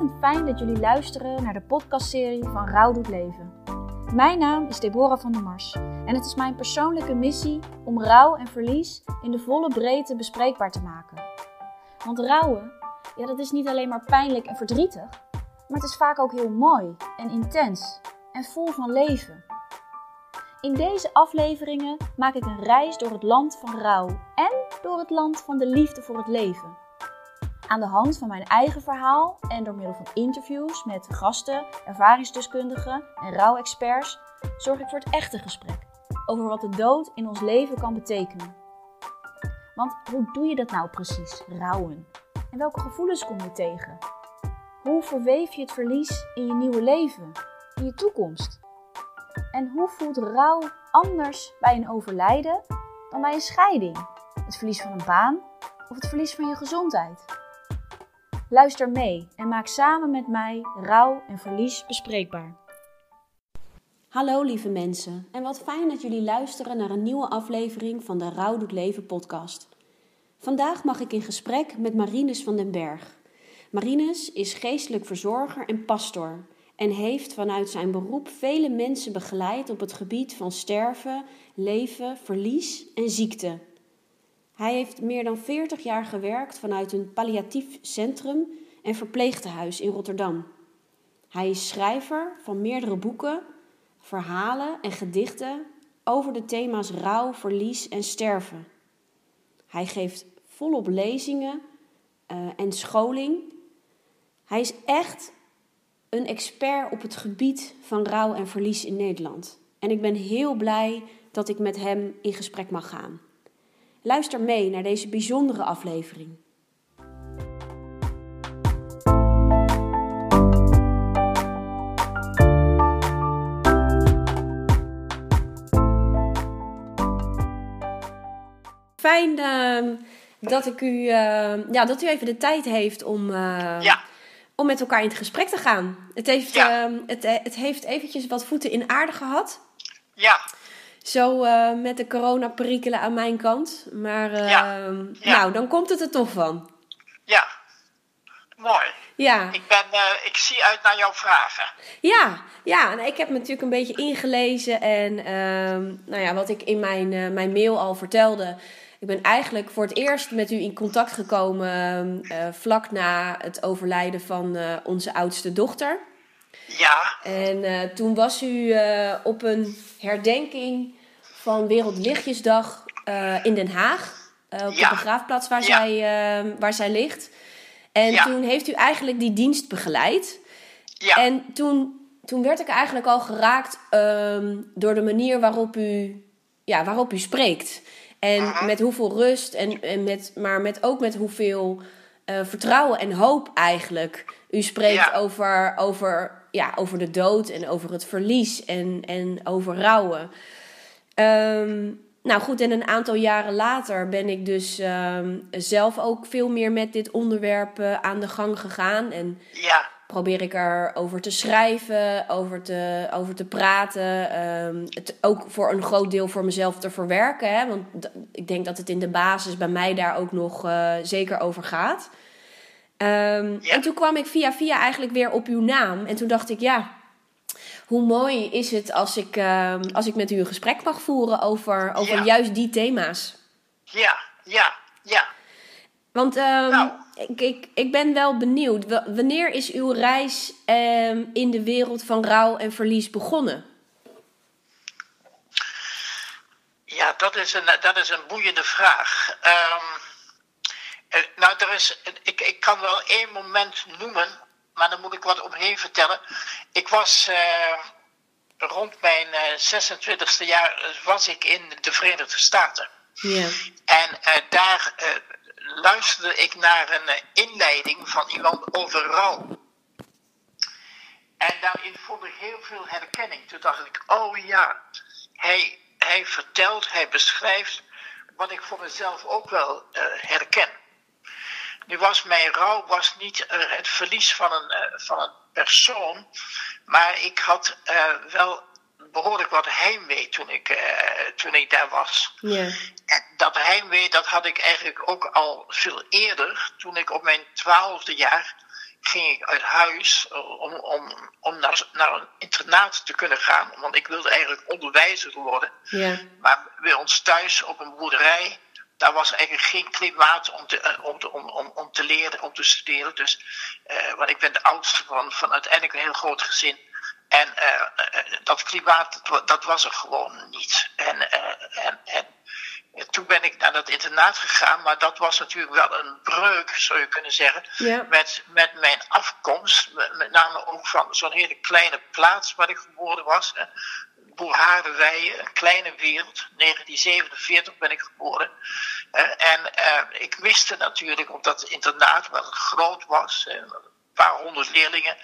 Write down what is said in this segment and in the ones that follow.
ontzettend fijn dat jullie luisteren naar de podcastserie van Rouw doet leven. Mijn naam is Deborah van der Mars en het is mijn persoonlijke missie om rouw en verlies in de volle breedte bespreekbaar te maken. Want rouwen, ja, dat is niet alleen maar pijnlijk en verdrietig, maar het is vaak ook heel mooi en intens en vol van leven. In deze afleveringen maak ik een reis door het land van rouw en door het land van de liefde voor het leven. Aan de hand van mijn eigen verhaal en door middel van interviews met gasten, ervaringsdeskundigen en rouwexperts zorg ik voor het echte gesprek over wat de dood in ons leven kan betekenen. Want hoe doe je dat nou precies, rouwen? En welke gevoelens kom je tegen? Hoe verweef je het verlies in je nieuwe leven, in je toekomst? En hoe voelt rouw anders bij een overlijden dan bij een scheiding? Het verlies van een baan of het verlies van je gezondheid? Luister mee en maak samen met mij rouw en verlies bespreekbaar. Hallo lieve mensen en wat fijn dat jullie luisteren naar een nieuwe aflevering van de Rouw doet leven podcast. Vandaag mag ik in gesprek met Marinus van den Berg. Marinus is geestelijk verzorger en pastor en heeft vanuit zijn beroep vele mensen begeleid op het gebied van sterven, leven, verlies en ziekte. Hij heeft meer dan 40 jaar gewerkt vanuit een palliatief centrum en verpleegtehuis in Rotterdam. Hij is schrijver van meerdere boeken, verhalen en gedichten over de thema's rouw, verlies en sterven. Hij geeft volop lezingen uh, en scholing. Hij is echt een expert op het gebied van rouw en verlies in Nederland. En ik ben heel blij dat ik met hem in gesprek mag gaan. Luister mee naar deze bijzondere aflevering. Fijn uh, dat, ik u, uh, ja, dat u even de tijd heeft om, uh, ja. om met elkaar in het gesprek te gaan. Het heeft, ja. het, het heeft eventjes wat voeten in aarde gehad. Ja. Zo uh, met de corona-perikelen aan mijn kant. Maar uh, ja. Ja. nou, dan komt het er toch van. Ja, mooi. Ja. Ik, ben, uh, ik zie uit naar jouw vragen. Ja, ja nou, ik heb me natuurlijk een beetje ingelezen. En nou ja, wat ik in mijn, mijn mail al vertelde. Ik ben eigenlijk voor het eerst met u in contact gekomen vlak na het overlijden van onze oudste dochter. Ja. En uh, toen was u uh, op een herdenking van Wereldlichtjesdag uh, in Den Haag. op ja. de begraafplaats waar, ja. zij, waar zij ligt. En ja. toen heeft u eigenlijk die dienst begeleid. Ja. En toen, toen werd ik eigenlijk al geraakt um, door de manier waarop u, ja, waarop u spreekt. En Mhm. met hoeveel rust, en, en met, maar met, ook met hoeveel vertrouwen en hoop eigenlijk u spreekt over, over ja, over de dood en over het verlies en, en over rouwen. Um, nou goed, en een aantal jaren later ben ik dus um, zelf ook veel meer met dit onderwerp uh, aan de gang gegaan. En ja. probeer ik erover te schrijven, over te, over te praten. Um, het ook voor een groot deel voor mezelf te verwerken. Hè? Want ik denk dat het in de basis bij mij daar ook nog uh, zeker over gaat. Um, ja. En toen kwam ik via via eigenlijk weer op uw naam. En toen dacht ik, ja, hoe mooi is het als ik, uh, als ik met u een gesprek mag voeren over, over ja. juist die thema's. Ja, ja, ja. Want um, nou. ik, ik, ik ben wel benieuwd. W wanneer is uw reis um, in de wereld van rouw en verlies begonnen? Ja, dat is een, dat is een boeiende vraag. Um, nou, er is, ik, ik kan wel één moment noemen, maar dan moet ik wat omheen vertellen. Ik was uh, rond mijn uh, 26e jaar was ik in de Verenigde Staten. Ja. En uh, daar luisterde ik naar een inleiding van iemand over rouw. En daarin vond ik heel veel herkenning. Toen dacht ik, oh ja, hij, hij vertelt, hij beschrijft wat ik voor mezelf ook wel herken. Nu was mijn rouw was niet uh, het verlies van een, uh, van een persoon, maar ik had uh, wel behoorlijk wat heimwee toen ik, toen ik daar was. Yeah. En dat heimwee dat had ik eigenlijk ook al veel eerder, toen ik op mijn twaalfde jaar ging ik uit huis om, om, om naar, naar een internaat te kunnen gaan. Want ik wilde eigenlijk onderwijzer worden. Ja. Maar bij ons thuis op een boerderij, daar was eigenlijk geen klimaat om te, eh, om te, om, om, om te leren, om te studeren. Dus, uh, want ik ben de oudste van, van uiteindelijk een heel groot gezin. En uh, dat klimaat, dat was er gewoon niet. En, en, en toen ben ik naar dat internaat gegaan, maar dat was natuurlijk wel een breuk, zou je kunnen zeggen, Ja. met, met mijn afkomst. Met, met name ook van zo'n hele kleine plaats waar ik geboren was. Hè. Boerharenweijen, een kleine wereld. 1947 ben ik geboren. En eh, ik miste natuurlijk op dat internaat, wat groot was, een paar honderd leerlingen.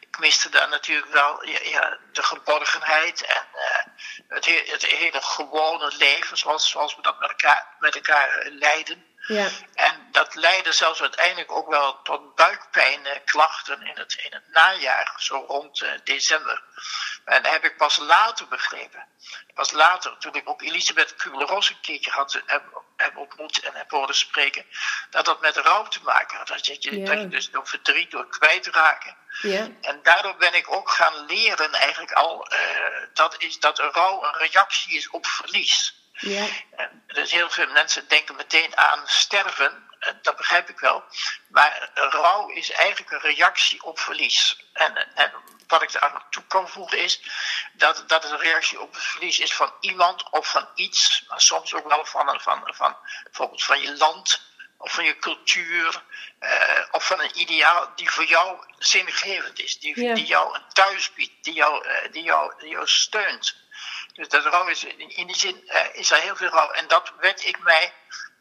Ik miste daar natuurlijk wel ja, de geborgenheid en eh, het, he- het hele gewone leven, zoals, zoals we dat met elkaar, met elkaar eh, leiden. Ja. En dat leidde zelfs uiteindelijk ook wel tot buikpijnklachten in het, in het najaar, zo rond eh, december. En dat heb ik pas later begrepen. Pas later, toen ik ook Elisabeth Kubler-Ross een keertje had, heb, heb ontmoet en heb horen spreken, dat dat met rouw te maken had. Dat je, Ja. dat je dus door verdriet, door kwijtraken. Ja. En daardoor ben ik ook gaan leren eigenlijk al, eh, dat, is, dat rouw een reactie is op verlies. Ja. Dus heel veel mensen denken meteen aan sterven. Eh, Dat begrijp ik wel. Maar rouw is eigenlijk een reactie op verlies. En, en wat ik daar aan toe kan voegen is dat, dat het een reactie op het verlies is van iemand of van iets. Maar soms ook wel van, een- van, van bijvoorbeeld van je land of van je cultuur. eh, of van een ideaal die voor jou zingevend is. Die, Ja. die jou een thuis biedt. Die jou, eh, die jou, die jou steunt. Dus dat rouw is, in die zin eh, is er heel veel rouw. En dat werd ik mij,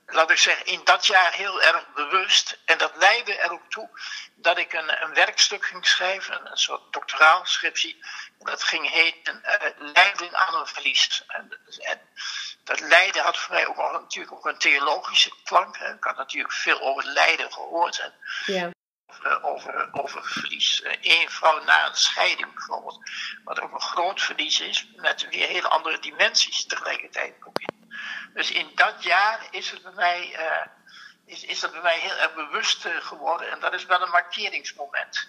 laat ik zeggen, in dat jaar heel erg bewust. En dat leidde er ook toe dat ik een, een werkstuk ging schrijven, een, soort doctoraalscriptie. En dat ging heten eh, Lijden aan een verlies. En, en dat lijden had voor mij ook al, natuurlijk ook een theologische klank. Hè. Ik had natuurlijk veel over lijden gehoord. En Ja. Over, over, verlies. Eén vrouw na een scheiding bijvoorbeeld, wat ook een groot verlies is, met weer hele andere dimensies tegelijkertijd. Dus in dat jaar is het bij mij, eh, is, is dat bij mij heel erg bewust eh, geworden en dat is wel een markeringsmoment.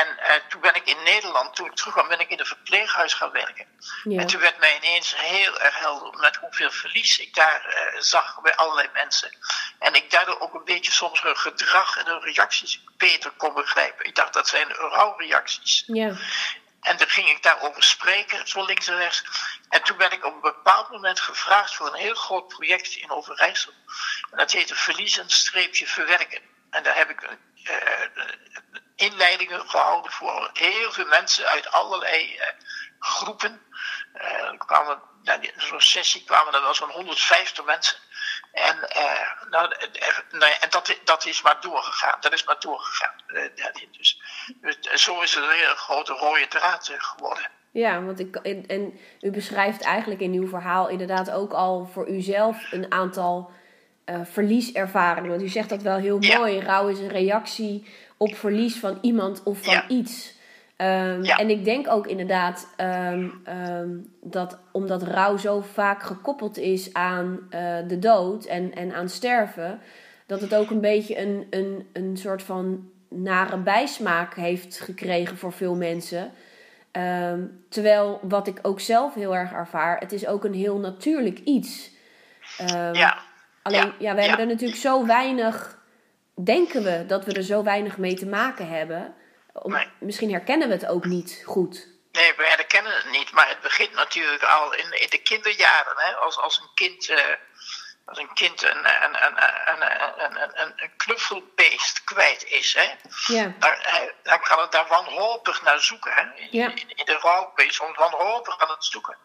En eh, toen ben ik in Nederland, toen ik terugkwam, ben ik in een verpleeghuis gaan werken. Ja. En toen werd mij ineens heel erg helder met hoeveel verlies ik daar eh, zag bij allerlei mensen. En ik daardoor ook een beetje soms hun gedrag en hun reacties beter kon begrijpen. Ik dacht dat zijn rouwreacties. Ja. En toen ging ik daarover spreken, zo links en rechts. En toen ben ik op een bepaald moment gevraagd voor een heel groot project in Overijssel. En dat heette Verliezen streepje verwerken. En daar heb ik eh, inleidingen gehouden voor heel veel mensen uit allerlei eh, groepen. Eh, er kwamen, na die- zo'n sessie kwamen er wel zo'n 150 mensen. En, eh, nou, eh, eh, nou en dat, dat is maar doorgegaan. Dat is maar doorgegaan. Eh, dus, dus zo is het een hele grote rode draad eh, geworden. Ja, want ik, en, en u beschrijft eigenlijk in uw verhaal inderdaad ook al voor uzelf een aantal eh, verlieservaringen. Want u zegt dat wel heel Ja. mooi. Rouw is een reactie op verlies van iemand of van Ja. iets. Ehm, Ja. En ik denk ook inderdaad ehm, ehm, dat omdat rouw zo vaak gekoppeld is aan eh, de dood en, en aan sterven, dat het ook een beetje een, een, een soort van nare bijsmaak heeft gekregen voor veel mensen. Terwijl wat ik ook zelf heel erg ervaar, het is ook een heel natuurlijk iets. Ja, Alleen, ja, Ja, we hebben er natuurlijk zo weinig, denken we dat we er zo weinig mee te maken hebben. Om- Nee. Misschien herkennen we het ook niet goed. nee, we herkennen het niet. Maar het begint natuurlijk al in, in de kinderjaren. Hè? Als, als een kind, eh, als een, kind een, een, een, een, een, een, een, een knuffelbeest kwijt is. Hè? Ja, Dan, hij- dan kan het daar wanhopig naar zoeken. Hè? In, Ja. in, de rouw ben je soms wanhopig aan het zoeken.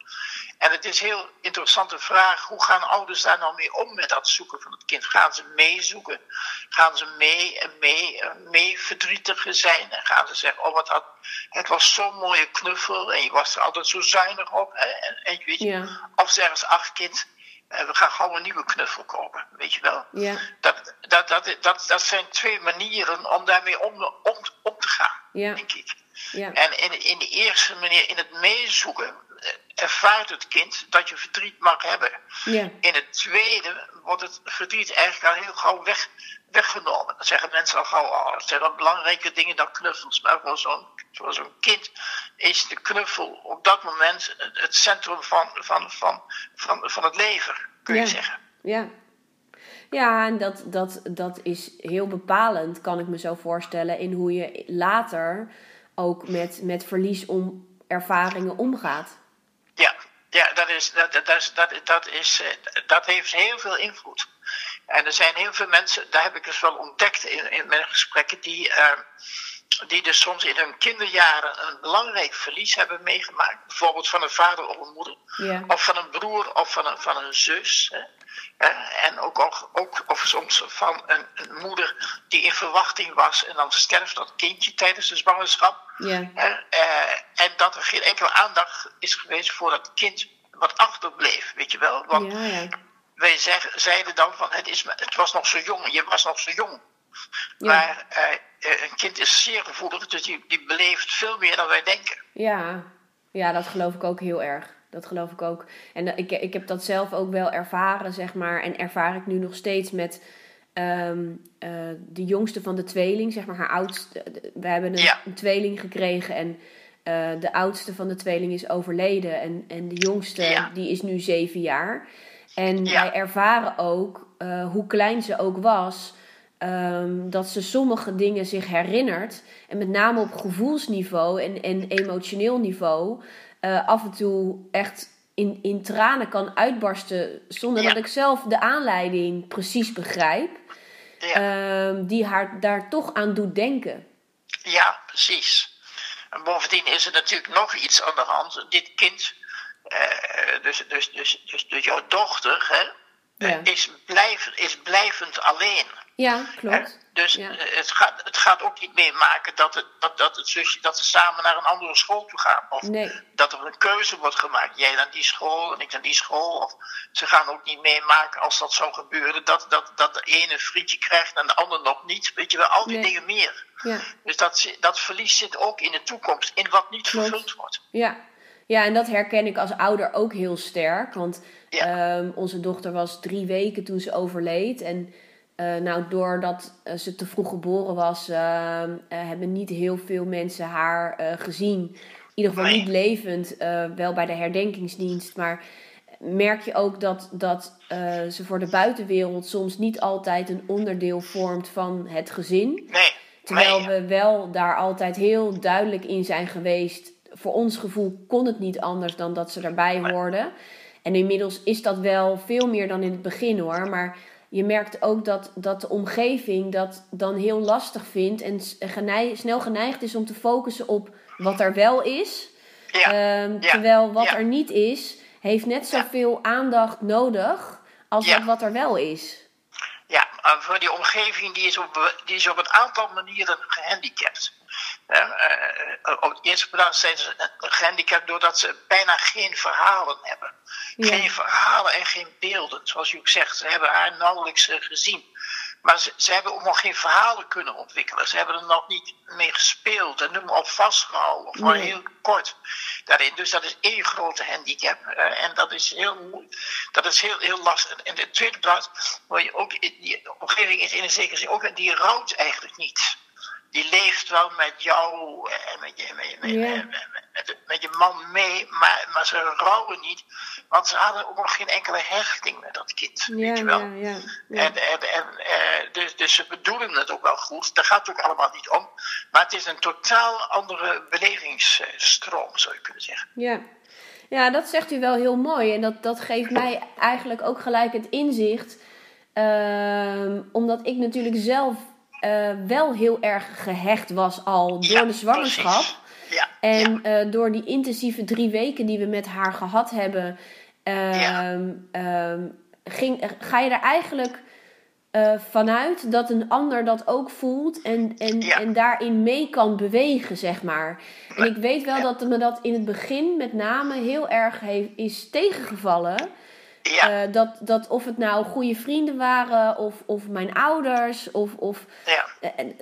En het is een heel interessante vraag, hoe gaan ouders daar nou mee om met dat zoeken van het kind? Gaan ze meezoeken? Gaan ze mee en mee, en mee verdrietig zijn? En gaan ze zeggen, oh wat had, het was zo'n mooie knuffel en je was er altijd zo zuinig op. Hè? En, en weet je, ja, Of zeggen ze, ach kind, we gaan gauw een nieuwe knuffel kopen, weet je wel. ja, Dat, dat, dat, dat, dat zijn twee manieren om daarmee om, om, om te gaan, ja, denk ik. ja, En in, in de eerste manier, in het meezoeken, eh, ervaart het kind dat je verdriet mag hebben. ja, In het tweede wordt het verdriet eigenlijk al heel gauw weg, weggenomen. Dat zeggen mensen al gauw, oh, dat zijn wel belangrijke dingen dan knuffels. Maar voor zo'n voor zo'n kind is de knuffel op dat moment het centrum van, van, van, van, van het leven, kun je Ja. zeggen. Ja. Ja, en dat, dat, dat is heel bepalend, kan ik me zo voorstellen, in hoe je later ook met, met verlies om ervaringen omgaat. Ja, ja dat, is, dat, dat, is, dat, dat, is, eh, dat heeft heel veel invloed. En er zijn heel veel mensen, daar heb ik dus wel ontdekt in, in mijn gesprekken, die, eh, die dus soms in hun kinderjaren een belangrijk verlies hebben meegemaakt. Bijvoorbeeld van een vader of een moeder, Ja. of van een broer of van een, van een zus. Hè. Eh, En ook, ook, ook of soms van een, een moeder die in verwachting was en dan sterft dat kindje tijdens de zwangerschap. Ja. Eh, en dat er geen enkele aandacht is geweest voor dat kind wat achterbleef, weet je wel. Want ja. Wij zeg- zeiden dan van het, is, het was nog zo jong, je was nog zo jong. Ja. Maar eh, eh, een kind is zeer gevoelig, dus die, die beleeft veel meer dan wij denken. Ja. ja, dat geloof ik ook heel erg. Dat geloof ik ook. En dat- ik, ik heb dat zelf ook wel ervaren, zeg maar. En ervaar ik nu nog steeds met ehm, eh, de jongste van de tweeling, zeg maar haar oudste. We hebben een, Ja. een tweeling gekregen en eh, de oudste van de tweeling is overleden. En, en de jongste, Ja. die is nu zeven jaar. En Ja. wij ervaren ook, eh, hoe klein ze ook was, ehm, dat ze sommige dingen zich herinnert. En met name op gevoelsniveau en, en emotioneel niveau eh, af en toe echt in, in tranen kan uitbarsten. Zonder Ja. dat ik zelf de aanleiding precies begrijp. Ja, ehm, die haar daar toch aan doet denken. ja precies. En bovendien is er natuurlijk nog iets aan de hand. Dit kind, eh, dus, dus, dus, dus, dus jouw dochter, hè, eh, Ja. is, blijven, is blijvend alleen. Ja, Hè? klopt. Dus Ja. eh, het, gaat, het gaat ook niet meemaken dat het, dat, dat het zusje dat ze samen naar een andere school toe gaan. Of Nee. dat er een keuze wordt gemaakt. Jij naar die school en ik naar die school. Of ze gaan ook niet meemaken als dat zou gebeuren. Dat, dat, dat de ene een frietje krijgt en de ander nog niet. Weet je wel, al die Nee. dingen meer. Ja. Dus dat, dat verlies zit ook in de toekomst. In wat niet Klopt. vervuld wordt. Ja. Ja, en dat herken ik als ouder ook heel sterk. Want Ja. ehm, onze dochter was drie weken toen ze overleed. En eh, nou, doordat eh, ze te vroeg geboren was, ehm, eh, hebben niet heel veel mensen haar gezien. In ieder geval Nee. niet levend, wel bij de herdenkingsdienst. Maar merk je ook dat, dat ze voor de buitenwereld soms niet altijd een onderdeel vormt van het gezin. Nee. Terwijl nee. we wel daar altijd heel duidelijk in zijn geweest. Voor ons gevoel kon het niet anders dan dat ze erbij hoorden. En inmiddels is dat wel veel meer dan in het begin hoor. Maar je merkt ook dat, dat de omgeving dat dan heel lastig vindt. En s- genei- snel geneigd is om te focussen op wat er wel is. Ja. Ehm, ja, Terwijl wat ja. er niet is, heeft net zoveel aandacht nodig als dat wat er wel is. Ja, voor die omgeving die is op, die is op een aantal manieren gehandicapt. Hè, eh, op de eerste plaats zijn ze gehandicapt doordat ze bijna geen verhalen hebben. Ja. Geen verhalen en geen beelden. Zoals u ook zegt, ze hebben haar nauwelijks eh, gezien. Maar ze, ze hebben ook nog geen verhalen kunnen ontwikkelen. Ze hebben er nog niet mee gespeeld en nu maar op vastgehouden. Of maar Nee. heel kort daarin. Dus dat is één grote handicap. eh, en dat is heel moeilijk. Dat is heel, heel lastig. En in de tweede plaats, waar je ook, die omgeving is in een zekere zin ook, die rouwt eigenlijk niet. Die leeft wel met jou en met je, met, je- met, Ja. met, met, met je man mee, maar, maar ze rouwen niet. Want ze hadden ook nog geen enkele hechting met dat kind. Ja, weet je wel. ja. En, en, en, eh, dus, dus ze bedoelen het ook wel goed. Daar gaat het ook allemaal niet om. Maar het is een totaal andere belevingsstroom, zou je kunnen zeggen. Ja. ja, dat zegt u wel heel mooi. En dat, dat geeft mij eigenlijk ook gelijk het inzicht. Ehm, omdat ik natuurlijk zelf eh, wel heel erg gehecht was al door Ja, de zwangerschap. Ja, En eh, door die intensieve drie weken die we met haar gehad hebben, ehm, ehm, ging, ga je er eigenlijk eh, vanuit dat een ander dat ook voelt en, en, en daarin mee kan bewegen, zeg maar. En ik weet wel dat me dat in het begin met name heel erg heeft, is tegengevallen. Ja, Eh, dat, dat of het nou goede vrienden waren of, of mijn ouders of, of ja.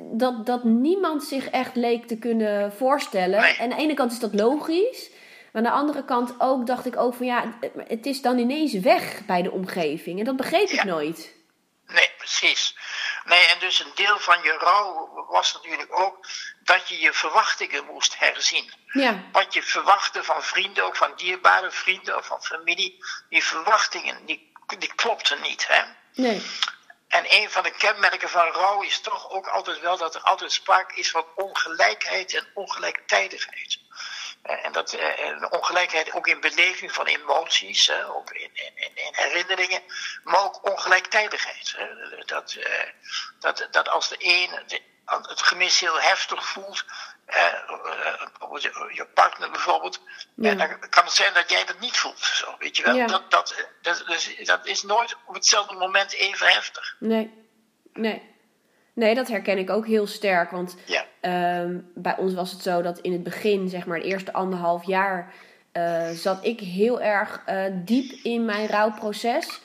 dat, dat niemand zich echt leek te kunnen voorstellen. Nee. En aan de ene kant is dat logisch. Maar aan de andere kant ook dacht ik ook van ja, het- is dan ineens weg bij de omgeving. En dat begreep ik nooit. Nee, precies. Nee, en dus een deel van je rouw was natuurlijk ook dat je je verwachtingen moest herzien. Ja. Wat je verwachtte van vrienden, ook van dierbare vrienden of van familie, die verwachtingen, die, die klopten niet. Hè? Nee. En een van de kenmerken van rouw is toch ook altijd wel dat er altijd sprake is van ongelijkheid en ongelijktijdigheid. Eh, En dat eh, ongelijkheid ook in beleving van emoties, hè, ook in, in, in- in herinneringen, maar ook ongelijktijdigheid. Hè. Dat, eh, dat, dat als de een de- het gemis heel heftig voelt, eh, eh, je- partner bijvoorbeeld, Ja. eh, dan kan het zijn dat jij dat niet voelt. Zo, weet je wel? Ja. Dat, dat, dat, dus dat is nooit op hetzelfde moment even heftig. Nee. Nee. Nee, dat herken ik ook heel sterk. Want Ja. Ehm, bij ons was het zo dat in het begin, zeg maar, het eerste anderhalf jaar, eh, zat ik heel erg eh, diep in mijn rouwproces.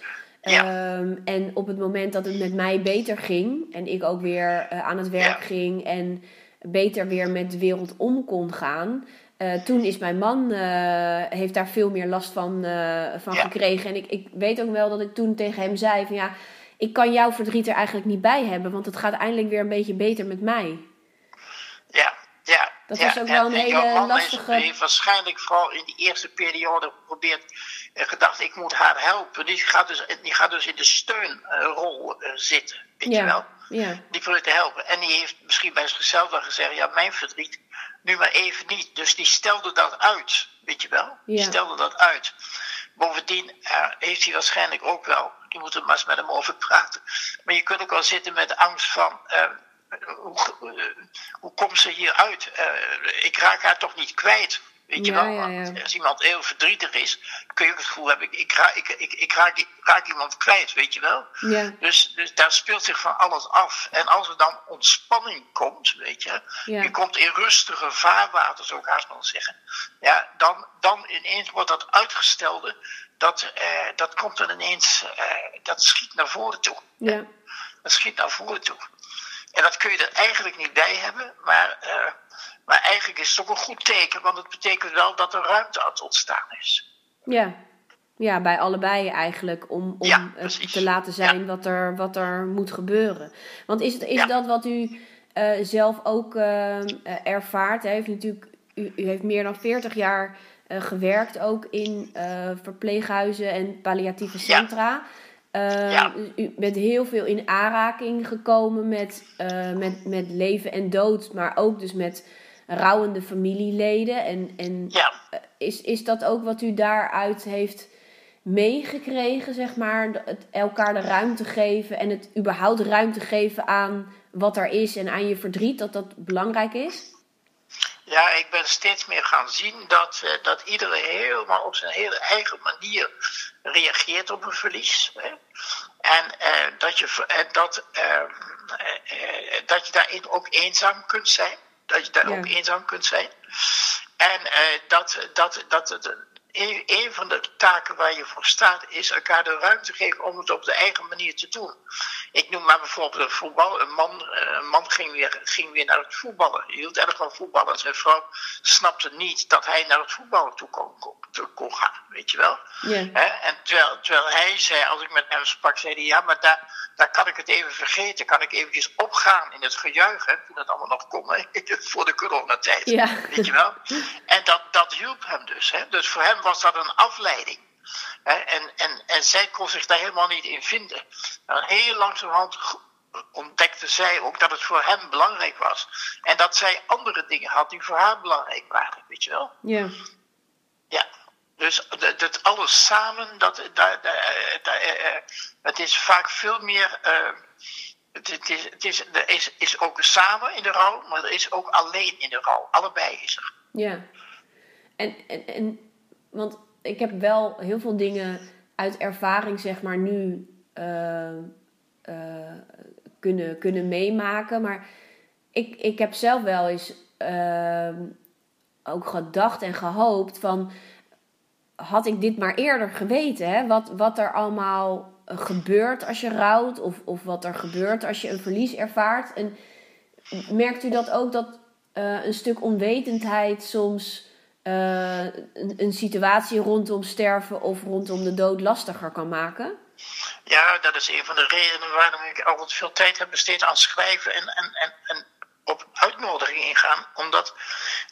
Ja. Ehm, en op het moment dat het met mij beter ging en ik ook weer eh, aan het werk Ja. ging en beter weer met de wereld om kon gaan, eh, toen is mijn man eh, heeft daar veel meer last van, van Ja. gekregen. En ik, ik weet ook wel dat ik toen tegen hem zei van ja, ik kan jouw verdriet er eigenlijk niet bij hebben, want het gaat eindelijk weer een beetje beter met mij. Ja, ja. Dat was ook wel En- een en hele lastige- waarschijnlijk vooral in die eerste periode geprobeerd, gedacht, ik moet haar helpen. Die gaat dus, die gaat dus in de steunrol eh, zitten, weet je wel. Ja, Die probeert te helpen. En die heeft misschien bij zichzelf wel gezegd, ja, mijn verdriet, nu maar even niet. Dus die stelde dat uit, weet je wel. Die Ja. stelde dat uit. Bovendien eh, heeft hij waarschijnlijk ook wel, je moet er maar eens met hem over praten. Maar je kunt ook wel zitten met de angst van, eh, hoe, hoe komt ze hieruit? Eh ik raak haar toch niet kwijt. Weet je Ja, wel? ja, ja. Want Als iemand heel verdrietig is, kun je ook het gevoel hebben, ik, ik, raak, ik, ik, ik raak, iemand kwijt, weet je wel? ja, Dus, dus daar speelt zich van alles af. En als er dan ontspanning komt, weet je, je komt in rustige vaarwater, zou ik haast wel zeggen. Ja, dan, dan ineens wordt dat uitgestelde, dat, eh, dat komt dan ineens, eh, dat schiet naar voren toe. ja, Dat schiet naar voren toe. En dat kun je er eigenlijk niet bij hebben, maar, eh, maar eigenlijk is het ook een goed teken, want het betekent wel dat er ruimte aan het ontstaan is. ja. Ja, bij allebei eigenlijk. Om, om Ja, precies. te laten zijn wat, er, wat er moet gebeuren. Want is, het, is Ja. dat wat u eh, zelf ook eh, eh, ervaart? Heeft natuurlijk, u, u heeft meer dan 40 jaar eh, gewerkt ook in eh, verpleeghuizen en palliatieve centra. Eh, Ja. U bent heel veel in aanraking gekomen met, eh, met, met leven en dood, maar ook dus met rouwende familieleden. En, en Ja. eh, is, is dat ook wat u daaruit heeft meegekregen, zeg maar? Het elkaar de ruimte geven en het überhaupt ruimte geven aan wat er is en aan je verdriet, dat dat belangrijk is? Ja, ik ben steeds meer gaan zien dat, eh, dat iedereen helemaal op zijn hele eigen manier reageert op een verlies. Hè. En eh, dat, je, en dat, eh, eh, eh, dat je daarin ook eenzaam kunt zijn. Dat je daar Ja. ook eenzaam kunt zijn. En eh, dat, dat, dat het een, een van de taken waar je voor staat is elkaar de ruimte geven om het op de eigen manier te doen. Ik noem maar bijvoorbeeld een voetbal. Een man, eh, een man ging, weer, ging weer naar het voetballen. Hij hield erg van voetballen. Zijn vrouw snapte niet dat hij naar het voetballen toe kon, kon, gaan. Weet je wel? Ja. En terwijl, terwijl hij zei, als ik met hem sprak, zei hij: Ja, maar daar, daar kan ik het even vergeten. Kan ik eventjes opgaan in het gejuich. Hè? Toen dat allemaal nog kon, hè? voor de coronatijd. Ja. Weet je wel? En dat, dat hielp hem dus. Hè? Dus voor hem was dat een afleiding. Hè? En, en, en zij kon zich daar helemaal niet in vinden. En heel langzamerhand ontdekte zij ook dat het voor hem belangrijk was. En dat zij andere dingen had die voor haar belangrijk waren. Weet je wel? Ja. Ja, dus dat, dat alles samen, dat, dat, dat, dat, eh, eh, het is vaak veel meer. eh, het, het, is, het is, er is, is ook samen in de rouw, maar er is ook alleen in de rouw. Allebei is er. Ja. En, en, en want ik heb wel heel veel dingen uit ervaring, zeg maar, nu eh, eh, kunnen, kunnen meemaken. Maar ik, ik heb zelf wel eens eh, ook gedacht en gehoopt van... Had ik dit maar eerder geweten, hè? Wat, wat er allemaal gebeurt als je rouwt... Of, of wat er gebeurt als je een verlies ervaart. En merkt u dat ook, dat eh, een stuk onwetendheid soms eh, een, situatie rondom sterven of rondom de dood lastiger kan maken? Ja, dat is een van de redenen waarom ik altijd veel tijd heb besteed aan schrijven en, en, en, en op uitnodiging ingaan. Omdat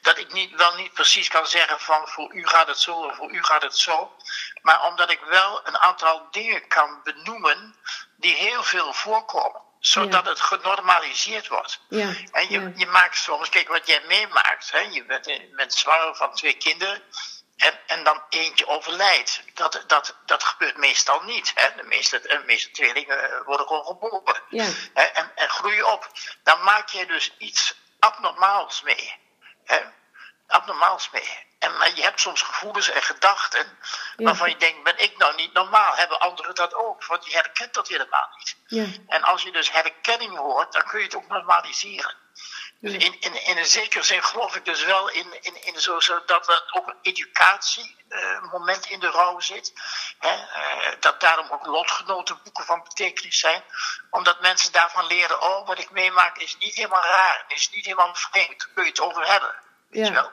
dat ik niet, wel niet precies kan zeggen van voor u gaat het zo of voor u gaat het zo. Maar omdat ik wel een aantal dingen kan benoemen die heel veel voorkomen zodat het genormaliseerd wordt. Ja, en je, je maakt soms, kijk wat jij meemaakt, hè, je bent, je bent zwanger van twee kinderen en, en dan eentje overlijdt. Dat, dat, dat gebeurt meestal niet. Hè. De, meeste, de meeste tweelingen eh, worden gewoon geboren Ja. en, en groeien op. Dan maak je dus iets abnormaals mee. Hè. Abnormaals mee. En, maar je hebt soms gevoelens en gedachten Ja. waarvan je denkt, ben ik nou niet normaal? Hebben anderen dat ook? Want je herkent dat helemaal niet. Ja. En als je dus herkenning hoort, dan kun je het ook normaliseren. Dus in, in, in een zekere zin geloof ik dus wel in, in, in zo, zo dat er ook een educatiemoment in de rouw zit. Hè? eh, dat daarom ook lotgenotenboeken van betekenis zijn. Omdat mensen daarvan leren, oh wat ik meemaak is niet helemaal raar. Is niet helemaal vreemd. Daar kun je het over hebben. Weet Ja. je wel?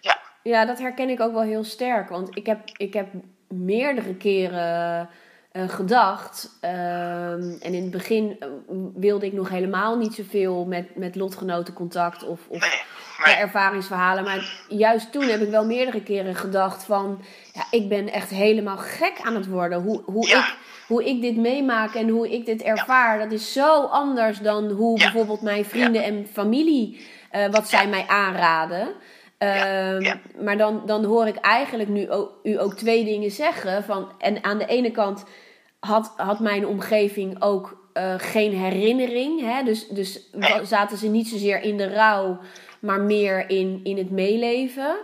Ja. Ja, dat herken ik ook wel heel sterk. Want ik heb, ik heb meerdere keren eh, gedacht. ehm, en in het begin eh, wilde ik nog helemaal niet zoveel met, met lotgenoten contact of, of Nee. ja, Nee. ervaringsverhalen. Maar juist toen heb ik wel meerdere keren gedacht van... Ja, ik ben echt helemaal gek aan het worden. Hoe, hoe, Ja. ik, hoe ik dit meemaak en hoe ik dit ervaar... dat is zo anders dan hoe Ja. bijvoorbeeld mijn vrienden en familie... eh, wat zij mij aanraden. Ehm, Ja. Maar dan, dan hoor ik eigenlijk nu ook, u ook twee dingen zeggen. Van, en aan de ene kant had, had mijn omgeving ook eh, geen herinnering. Hè? Dus, dus zaten ze niet zozeer in de rouw, maar meer in, in het meeleven.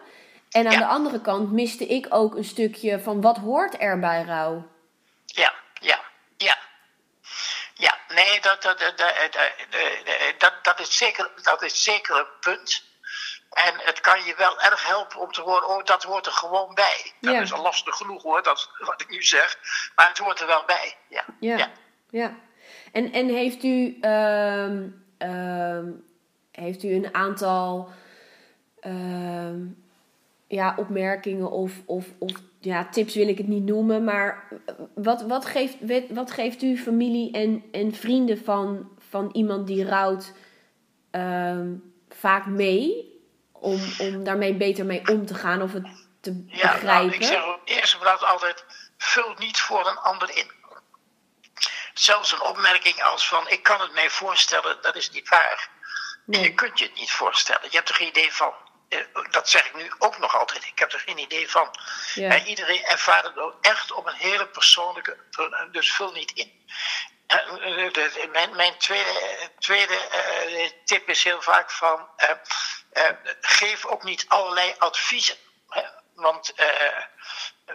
En aan Ja. de andere kant miste ik ook een stukje van wat hoort er bij rouw. Ja, ja, ja. Ja, nee, dat, dat, dat, dat, dat, dat, dat, is zeker, dat is zeker een punt. En het kan je wel erg helpen om te horen, oh, dat hoort er gewoon bij. Dat Ja. is al lastig genoeg hoor, dat wat ik nu zeg. Maar het hoort er wel bij, ja. Ja. Ja. ja. En, en heeft u, ehm, ehm, heeft u een aantal ehm, ja, opmerkingen of, of, of ja, tips wil ik het niet noemen, maar wat, wat, geeft, wat, geeft u familie en, en vrienden van, van iemand die rouwt vaak mee om, om daarmee beter mee om te gaan of het te Ja, nou, begrijpen? ik zeg ook eerst en vooral altijd, vul niet voor een ander in. Zelfs een opmerking als van, ik kan het mij voorstellen, dat is niet waar. Nee. Je kunt je het niet voorstellen. Je hebt er geen idee van. Eh, Dat zeg ik nu ook nog altijd. Ik heb er geen idee van. Ja. En iedereen ervaart het ook echt op een hele persoonlijke. Dus vul niet in. Eh, eh, Mijn, mijn tweede, tweede tip is heel vaak van. eh, geef ook niet allerlei adviezen. hè. Want eh,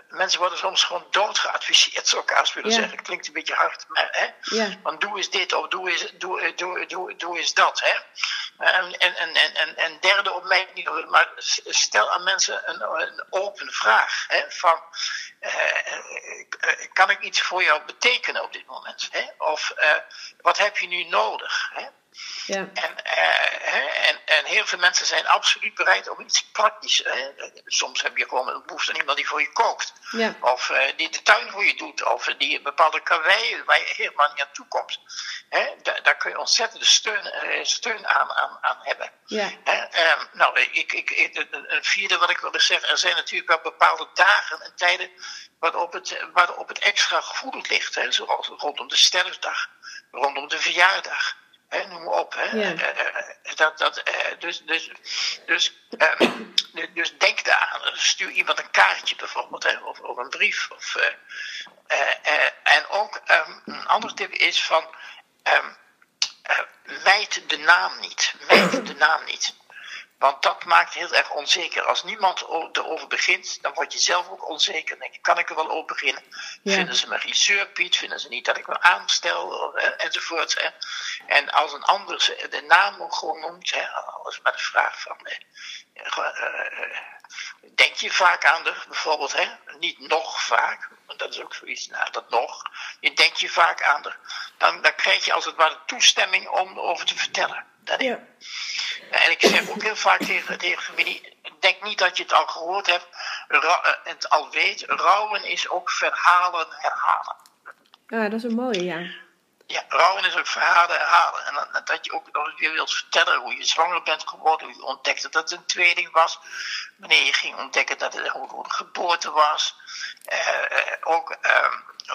mensen worden soms gewoon doodgeadviseerd, zou ik haast willen Ja. zeggen. Klinkt een beetje hard, maar hè. Ja. Want doe eens dit of doe eens, doe, doe, doe, doe eens dat. Hè? En, en, en, en, en, derde opmerking, maar stel aan mensen een, een open vraag. Hè? Van, eh, eh, kan ik iets voor jou betekenen op dit moment? Hè? Of eh, wat heb je nu nodig? Hè? Ja. En, hè, en, en heel veel mensen zijn absoluut bereid om iets praktisch. Hè? Soms heb je gewoon een behoefte aan iemand die voor je kookt. Ja. Of eh, die de tuin voor je doet. Of die een bepaalde karwei waar je helemaal niet aan toe komt. Hè? Daar, daar kun je ontzettende steun, eh, steun aan, aan, aan hebben. Ja. Hè? Ehm, nou, ik, ik, ik, een- een vierde wat ik wilde zeggen. Er zijn natuurlijk wel bepaalde dagen en tijden waarop het, waarop het extra gevoelig ligt. Hè? Zoals rondom de sterfdag. Rondom de verjaardag. Noem maar op. Hè. Ja. Eh, eh, dat, dat, eh, dus, dus, dus, ehm, dus, denk daaraan. Stuur iemand een kaartje bijvoorbeeld, hè, of, of een brief. Of, eh, eh, eh, en ook ehm, een andere tip is van. eh, wijd de naam niet. Wijd de naam niet. Want dat maakt heel erg onzeker. Als niemand erover begint, dan word je zelf ook onzeker. Denk je, kan ik er wel over beginnen? Ja. Vinden ze me regisseur, Piet? Vinden ze niet dat ik me aanstel? eh, enzovoort. Hè? En als een ander de naam ook gewoon noemt, hè, alles maar de vraag van... eh, eh, denk je vaak aan er, bijvoorbeeld, hè? niet nog vaak, want dat is ook zoiets, nou, dat nog. Je denkt je vaak aan er. Dan, dan krijg je als het ware toestemming om erover te vertellen. Dat is- Ja. En ik zeg ook heel vaak tegen, tegen familie, denk niet dat je het al gehoord hebt, eh, het al weet. Rouwen is ook verhalen herhalen. Ja, dat is een mooie, ja. Ja, rouwen is ook verhalen herhalen. En dat, dat je ook nog weer wilt vertellen hoe je zwanger bent geworden, hoe je ontdekte dat het een tweeling was, wanneer je ging ontdekken dat het een geboorte was. Uh, ook, uh,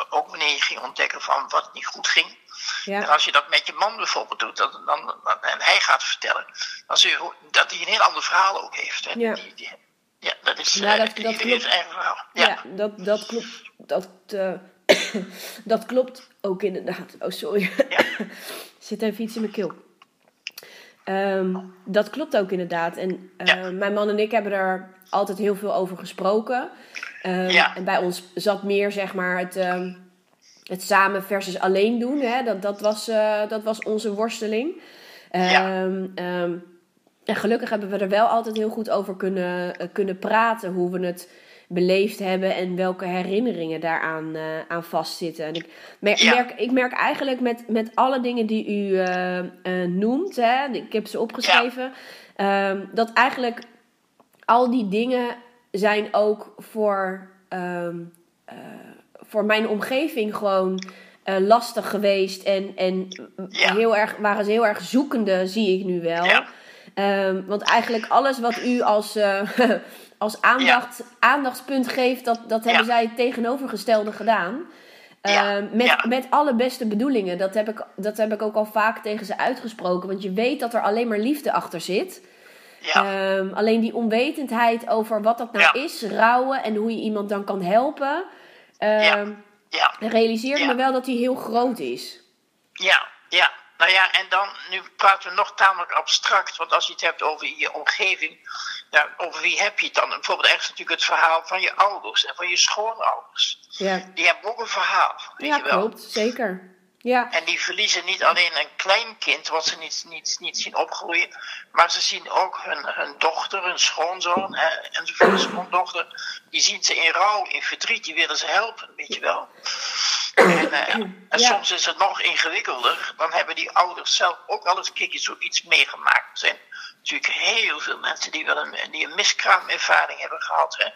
ook wanneer je ging ontdekken van wat niet goed ging. Ja. En als je dat met je man bijvoorbeeld doet, dan, dan, en hij gaat vertellen, dan zie je dat hij een heel ander verhaal ook heeft. Hè? Ja. Die, die, ja, dat is, ja, dat, uh, dat klopt. zijn eigen verhaal. Ja, ja dat, dat klopt. Dat, uh, dat klopt ook inderdaad. Oh, sorry. Ja. Zit even iets in mijn keel. Um, dat klopt ook inderdaad. En uh, Ja. mijn man en ik hebben er altijd heel veel over gesproken. Um, Ja. En bij ons zat meer zeg maar het, um, het samen versus alleen doen. Hè? Dat, dat, was, uh, dat was onze worsteling. Ja. Um, um, en gelukkig hebben we er wel altijd heel goed over kunnen, uh, kunnen praten. Hoe we het beleefd hebben en welke herinneringen daaraan uh, aan vastzitten. En ik merk, Ja. merk, ik merk eigenlijk met, met alle dingen die u noemt, hè, ik heb ze opgeschreven, um, dat eigenlijk al die dingen zijn ook voor, voor mijn omgeving gewoon uh, lastig geweest. En, en Ja. heel erg, waren ze heel erg zoekende, zie ik nu wel. Ja. Um, want eigenlijk alles wat u als, uh, als aandacht, ja. aandachtspunt geeft, dat, dat hebben zij het tegenovergestelde gedaan. Um, met, met alle beste bedoelingen. Dat heb, ik, dat heb ik ook al vaak tegen ze uitgesproken. Want je weet dat er alleen maar liefde achter zit. Ja. Um, alleen die onwetendheid over wat dat nou is, rouwen en hoe je iemand dan kan helpen. Um, ja. realiseerde Ja. me wel dat die heel groot is. Ja, ja. Nou ja, en dan, nu praten we nog tamelijk abstract, want als je het hebt over je omgeving, nou, over wie heb je het dan? Bijvoorbeeld ergens natuurlijk het verhaal van je ouders en van je schoonouders. Ja, Die hebben ook een verhaal, weet ja je wel. klopt. Zeker. Ja, En die verliezen niet alleen een klein kind wat ze niet, niet, niet zien opgroeien, maar ze zien ook hun, hun dochter, hun schoonzoon hè, enzovoort, schoondochter. Die zien ze in rouw, in verdriet, die willen ze helpen, weet je wel. En, en Ja. soms is het nog ingewikkelder. Dan hebben die ouders zelf ook al eens een keertje zoiets meegemaakt. Er zijn natuurlijk heel veel mensen die, wel een, die een miskraamervaring hebben gehad. Hè.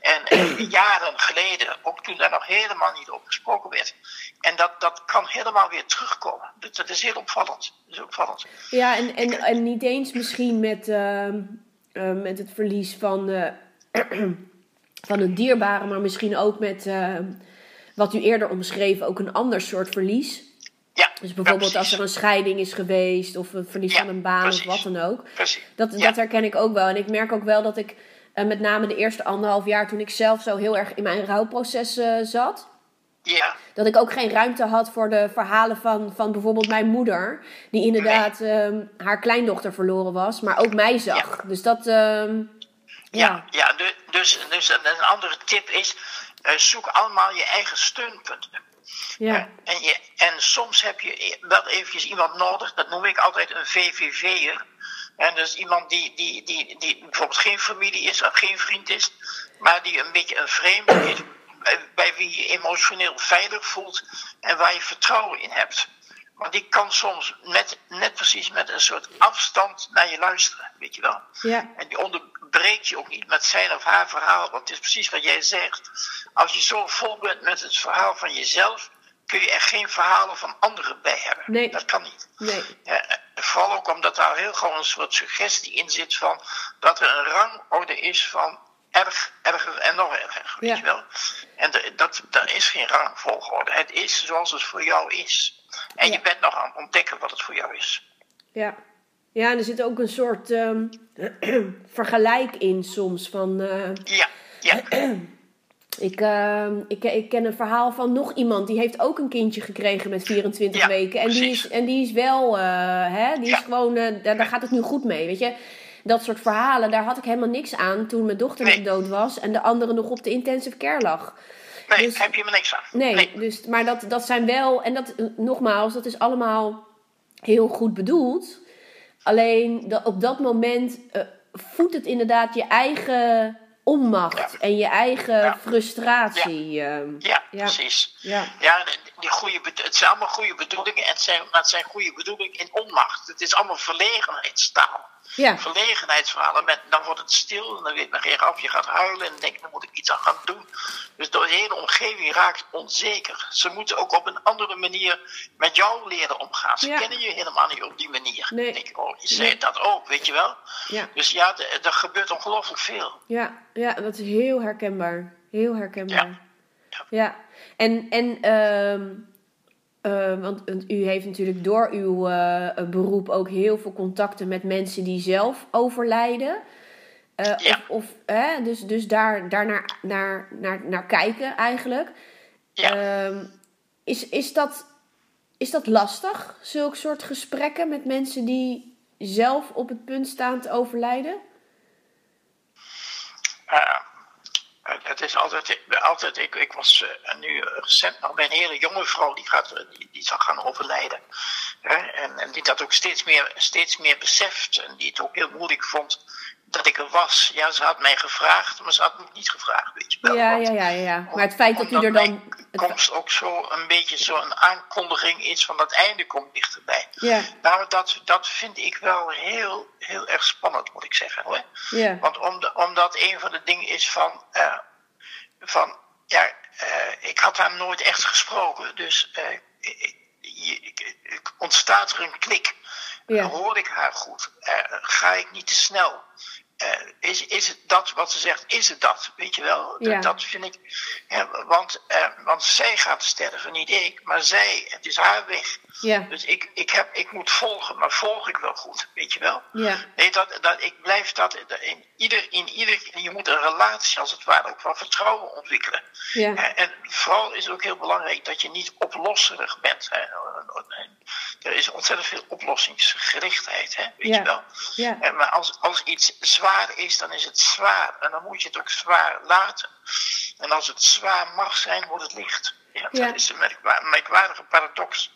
En, en jaren geleden, ook toen daar nog helemaal niet over gesproken werd. En dat, dat kan helemaal weer terugkomen. Dus dat is heel opvallend. Dat is opvallend. ja en, en, en niet eens misschien met, uh, uh, met het verlies van, uh, van een dierbare, maar misschien ook met uh, wat u eerder omschreef, ook een ander soort verlies. Ja, Dus bijvoorbeeld ja, als er een scheiding is geweest of een verlies Ja, van een baan precies. of wat dan ook. Precies. Dat, Ja. dat herken ik ook wel. En ik merk ook wel dat ik uh, met name de eerste anderhalf jaar toen ik zelf zo heel erg in mijn rouwproces uh, zat. Ja, Dat ik ook geen ruimte had voor de verhalen van, van bijvoorbeeld mijn moeder. Die inderdaad um, haar kleindochter verloren was. Maar ook mij zag. Dus dat... Um, ja, ja. du- dus, dus een een andere tip is... eh, zoek allemaal je eigen steunpunten. ja. En, je, en soms heb je wel eventjes iemand nodig, dat noem ik altijd een VVV'er. En dus iemand die, die, die, die bijvoorbeeld geen familie is of geen vriend is, maar die een beetje een vreemde is, bij, wie je emotioneel veilig voelt en waar je vertrouwen in hebt. Maar die kan soms met, net precies met een soort afstand naar je luisteren, weet je wel. Ja. En die onderbreekt je ook niet met zijn of haar verhaal. Want het is precies wat jij zegt. Als je zo vol bent met het verhaal van jezelf, kun je er geen verhalen van anderen bij hebben. Nee. Dat kan niet. Nee. Ja, vooral ook omdat daar heel gewoon een soort suggestie in zit van dat er een rangorde is van erg, erger en nog erger. Weet Ja. je wel? En de, dat, daar is geen rangvolgorde. Het is zoals het voor jou is. En Ja. je bent nog aan het ontdekken wat het voor jou is. Ja. Ja, en er zit ook een soort um, vergelijk in soms. Van, uh, Ja, ja, ik, uh, ik, ik ken een verhaal van nog iemand die heeft ook een kindje gekregen met 24 Ja, weken. En die, is, en die is wel, uh, hè, die Ja. is gewoon, daar, daar gaat het nu goed mee, weet je. Dat soort verhalen, daar had ik helemaal niks aan toen mijn dochter Nee. nog dood was en de andere nog op de intensive care lag. nee, Dus- heb je me niks aan. Nee, Dus, maar dat, dat zijn wel, en dat nogmaals, dat is allemaal heel goed bedoeld. Alleen dat, op dat moment uh, voedt het inderdaad je eigen onmacht Ja. en je eigen Ja. frustratie. ehm. Ja, Ja. precies. ja. Ja, die- goede, het zijn allemaal goede bedoelingen, en het zijn, maar het zijn goede bedoelingen in onmacht. Het is allemaal verlegenheidstaal. Ja. Verlegenheidsverhalen, met, dan wordt het stil en dan weet men geen af. Je gaat huilen en dan denk je, dan moet ik iets aan gaan doen. Dus de hele omgeving raakt onzeker. Ze moeten ook op een andere manier met jou leren omgaan. Ze Ja. kennen je helemaal niet op die manier. Nee. Denk ik, oh, je zei Nee. dat ook, weet je wel? Ja. Dus ja, er gebeurt ongelooflijk veel. Ja, ja, dat is heel herkenbaar. Heel herkenbaar. Ja. Ja. Ja. En, en ehm, eh, want u heeft natuurlijk door uw eh, beroep ook heel veel contacten met mensen die zelf overlijden. Eh, Ja. Of, of hè, dus, dus daar, daar naar, naar, naar, naar kijken eigenlijk. Ja. Ehm, is, is, dat, is dat lastig, zulke soort gesprekken met mensen die zelf op het punt staan te overlijden? Eh, het is altijd, altijd ik, ik was eh, nu recent nog bij een hele jonge vrouw die, gaat, eh, die, die zal gaan overlijden. Hè, en, en die dat ook steeds meer, steeds meer beseft en die het ook heel moeilijk vond dat ik er was. Ja, ze had mij gevraagd, maar ze had me niet gevraagd, weet je wel. Ja, ja, ja, ja. Maar het feit dat u er dan. komst ook zo een beetje zo'n aankondiging is van dat einde komt dichterbij. Ja, Nou, dat, dat vind ik wel heel, heel erg spannend, moet ik zeggen hoor. ja, Want om de, omdat een van de dingen is van, eh, van ja, eh, ik had haar nooit echt gesproken, dus eh, ik, ik- ontstaat er een klik. Ja. Hoor ik haar goed? Eh, ga ik niet te snel? Is, is het dat wat ze zegt, is het dat? Weet je wel? Dat- Ja. Dat vind ik. want, want zij gaat sterven, niet ik, maar zij, het is haar weg. Ja, Dus ik, ik, heb, ik moet volgen, maar volg ik wel goed, weet je wel? ja, Nee, dat, dat, ik blijf dat in ieder, in ieder. Je moet een relatie als het ware ook van vertrouwen ontwikkelen. ja, En, vooral is het ook heel belangrijk dat je niet oplosserig bent. Hè. Er is ontzettend veel oplossingsgerichtheid, hè, weet Ja. je wel. ja, En maar als, als iets zwaar is, dan is het zwaar. En dan moet je het ook zwaar laten. En als het zwaar mag zijn, wordt het licht. Ja, Ja. Dat is een merkwa- merkwaardige paradox.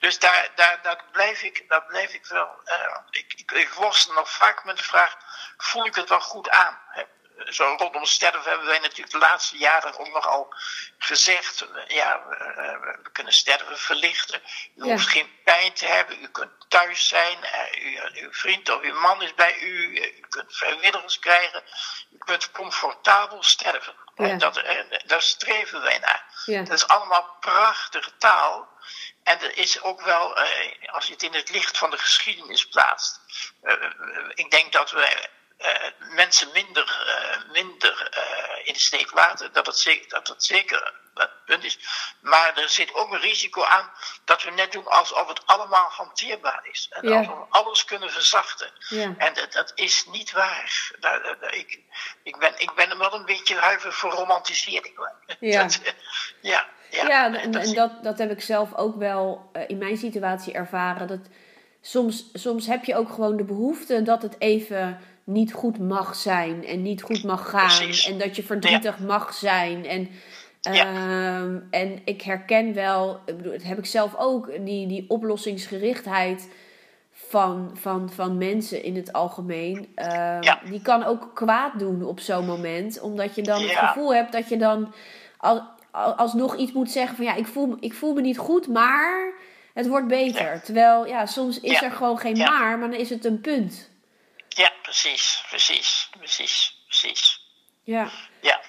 Dus daar, daar, daar, blijf, ik, daar blijf ik wel. eh, ik, ik, ik worstel nog vaak met de vraag: voel ik het wel goed aan? Hè? Zo rondom sterven hebben wij natuurlijk de laatste jaren ook nogal gezegd: eh, ja, we, eh, we kunnen sterven verlichten. U Ja. hoeft geen pijn te hebben, u kunt thuis zijn, eh, u, uw vriend of uw man is bij u, eh, u kunt vrijwilligers krijgen, u kunt comfortabel sterven. Ja. En dat, eh, daar streven wij naar. ja, Dat is allemaal prachtige taal. En er is ook wel, eh, als je het in het licht van de geschiedenis plaatst. eh, eh, ik denk dat we eh, mensen minder, eh, minder eh, in de steek laten. Dat het zeker, dat het zeker het punt is. Maar er zit ook een risico aan dat we net doen alsof het allemaal hanteerbaar is. En Ja. alsof we alles kunnen verzachten. ja, En dat, dat is niet waar. Dat- dat- dat- ik, ik, ben, ik ben wel een beetje huiver voor romantisering. Ja. Dat, eh, ja, ja. Ja, en, dat- en dat, dat heb ik zelf ook wel eh, in mijn situatie ervaren. Dat soms, soms heb je ook gewoon de behoefte dat het even niet goed mag zijn en niet goed mag gaan. Precies. En dat je verdrietig mag zijn. En, Ja. ehm, en ik herken wel, ik bedoel, dat heb ik zelf ook, die, die oplossingsgerichtheid van, van, van mensen in het algemeen. ehm, Ja. Die kan ook kwaad doen op zo'n moment. Omdat je dan het gevoel hebt dat je dan al, al- alsnog iets moet zeggen van ja, ik voel, ik voel me niet goed, maar het wordt beter. Terwijl ja, soms is er gewoon geen maar, maar dan is het een punt. Ja, precies, precies, precies, precies. Ja, Ja,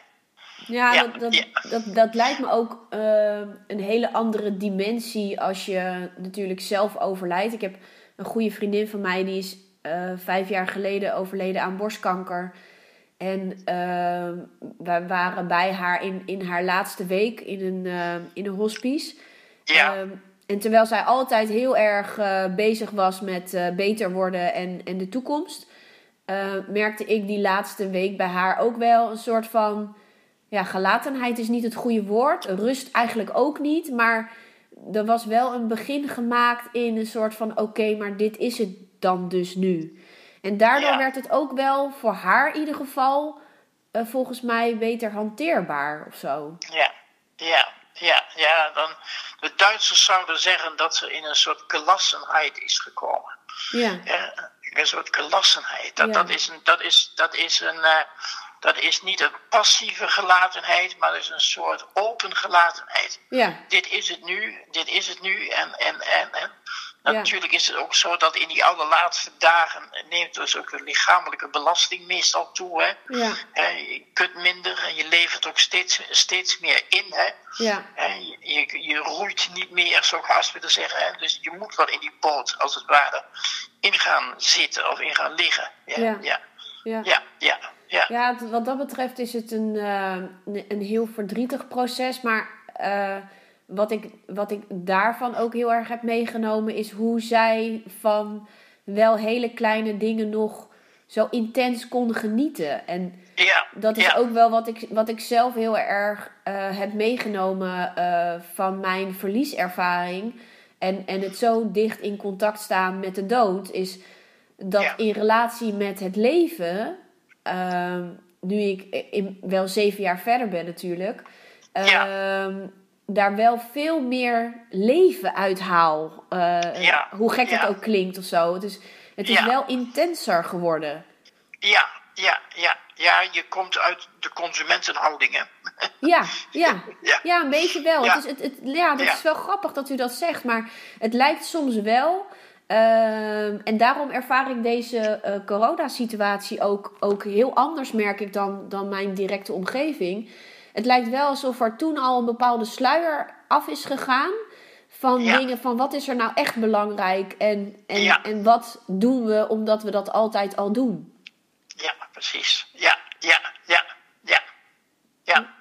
ja, Ja, dat, dat, ja. Dat, dat lijkt me ook eh, een hele andere dimensie als je natuurlijk zelf overlijdt. Ik heb een goede vriendin van mij, die is eh, vijf jaar geleden overleden aan borstkanker. En eh, we waren bij haar in, in haar laatste week in een, eh, in een hospice. ja, Ehm, en terwijl zij altijd heel erg eh, bezig was met beter worden en, en de toekomst, eh, merkte ik die laatste week bij haar ook wel een soort van. Ja, gelatenheid is niet het goede woord. Rust eigenlijk ook niet. Maar er was wel een begin gemaakt in een soort van: oké, maar dit is het dan dus nu. En daardoor Ja. werd het ook wel voor haar in ieder geval eh, volgens mij beter hanteerbaar of zo. ja, ja, ja, ja. Dan, de Duitsers zouden zeggen dat ze in een soort gelassenheid is gekomen. Ja, Ja, een soort gelassenheid. Dat, Ja. dat is, een, dat, is, dat, is een, eh, dat is niet een passieve gelatenheid, maar dat is een soort open gelatenheid. ja, Dit is het nu, dit is het nu en, en, en, en Natuurlijk is het ook zo dat in die allerlaatste dagen neemt dus ook de lichamelijke belasting meestal toe. Hè? Ja. je kunt minder en je levert ook steeds, steeds meer in. Hè? Ja. Je, je, je roeit niet meer, zo haast willen zeggen. Hè? Dus je moet wel in die boot, als het ware, in gaan zitten of in gaan liggen. Ja, Ja. ja, Ja. ja. ja, ja. Ja, het- wat dat betreft is het een, eh, een heel verdrietig proces. Maar eh, wat, ik, wat ik daarvan ook heel erg heb meegenomen, is hoe zij van wel hele kleine dingen nog zo intens kon genieten. En ja. dat is ja. ook wel wat ik, wat ik zelf heel erg eh, heb meegenomen eh, van mijn verlieservaring. En, en het zo dicht in contact staan met de dood, is dat Ja. in relatie met het leven, ehm, nu ik in, wel zeven jaar verder ben natuurlijk, ehm, daar wel veel meer leven uithaal. Eh, Ja. Hoe gek het Ja. ook klinkt of zo. Het is, het is Ja. wel intenser geworden. Ja, ja, ja. Ja, je komt uit de consumentenhoudingen. Ja, ja. Ja. Ja, een beetje wel. Ja. Het is, het, het, ja, dat is wel grappig dat u dat zegt, maar het lijkt soms wel. ehm, en daarom ervaar ik deze eh, coronasituatie ook, ook heel anders, merk ik, dan, dan mijn directe omgeving. Het lijkt wel alsof er toen al een bepaalde sluier af is gegaan. Van Ja. dingen van wat is er nou echt belangrijk en, en, Ja. en wat doen we omdat we dat altijd al doen. Ja, precies. Ja, ja, ja, ja. Ja,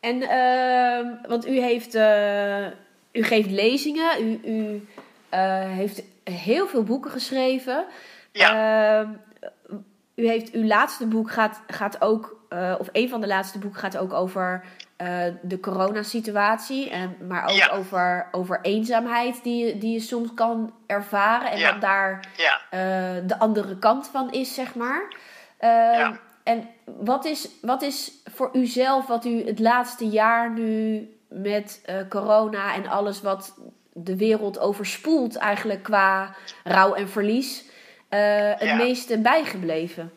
En, ehm, want u heeft, eh, u geeft lezingen, u, u eh, heeft heel veel boeken geschreven. Ja. Ehm, u heeft, uw laatste boek gaat, gaat ook, eh, of een van de laatste boeken gaat ook over eh, de coronasituatie. En, maar ook Ja. over, over eenzaamheid die, je- die je soms kan ervaren. En Ja. wat daar ja. eh, de andere kant van is, zeg maar. Eh, Ja. En wat is, wat is voor u zelf, wat u het laatste jaar nu met corona en alles wat de wereld overspoelt, eigenlijk qua rouw en verlies, het meeste bijgebleven?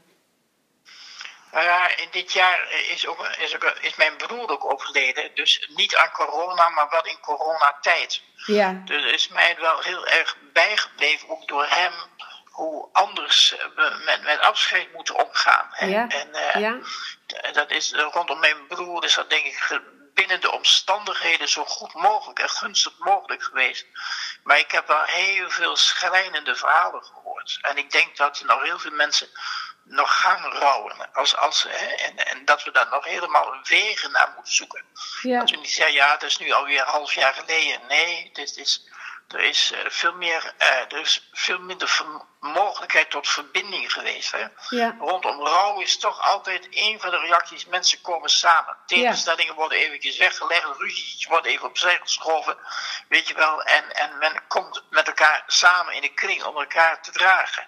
Nou ja, in dit jaar is, ook, is, ook, is mijn broer ook overleden. Dus niet aan corona, maar wel in coronatijd. Ja, Dus is mij wel heel erg bijgebleven, ook door hem, hoe anders we met, met afscheid moeten omgaan. Ja, En eh, ja, dat is eh, rondom mijn broer is dat denk ik binnen de omstandigheden zo goed mogelijk en gunstig mogelijk geweest. Maar ik heb wel heel veel schrijnende verhalen gehoord. En ik denk dat er nog heel veel mensen nog gaan rouwen. Als, als, hè, en, en dat we daar nog helemaal wegen naar moeten zoeken. ja, Dat we niet zeggen, ja, het is nu alweer een half jaar geleden. Nee, dit is, er is, eh, veel, meer, eh, er is veel minder mogelijkheid tot verbinding geweest. Hè? ja, Rondom rouw is toch altijd een van de reacties. Mensen komen samen. Tegenstellingen worden eventjes weggelegd. Ruzies worden even opzij geschoven. Weet je wel. En, en men komt met elkaar samen in de kring om elkaar te dragen.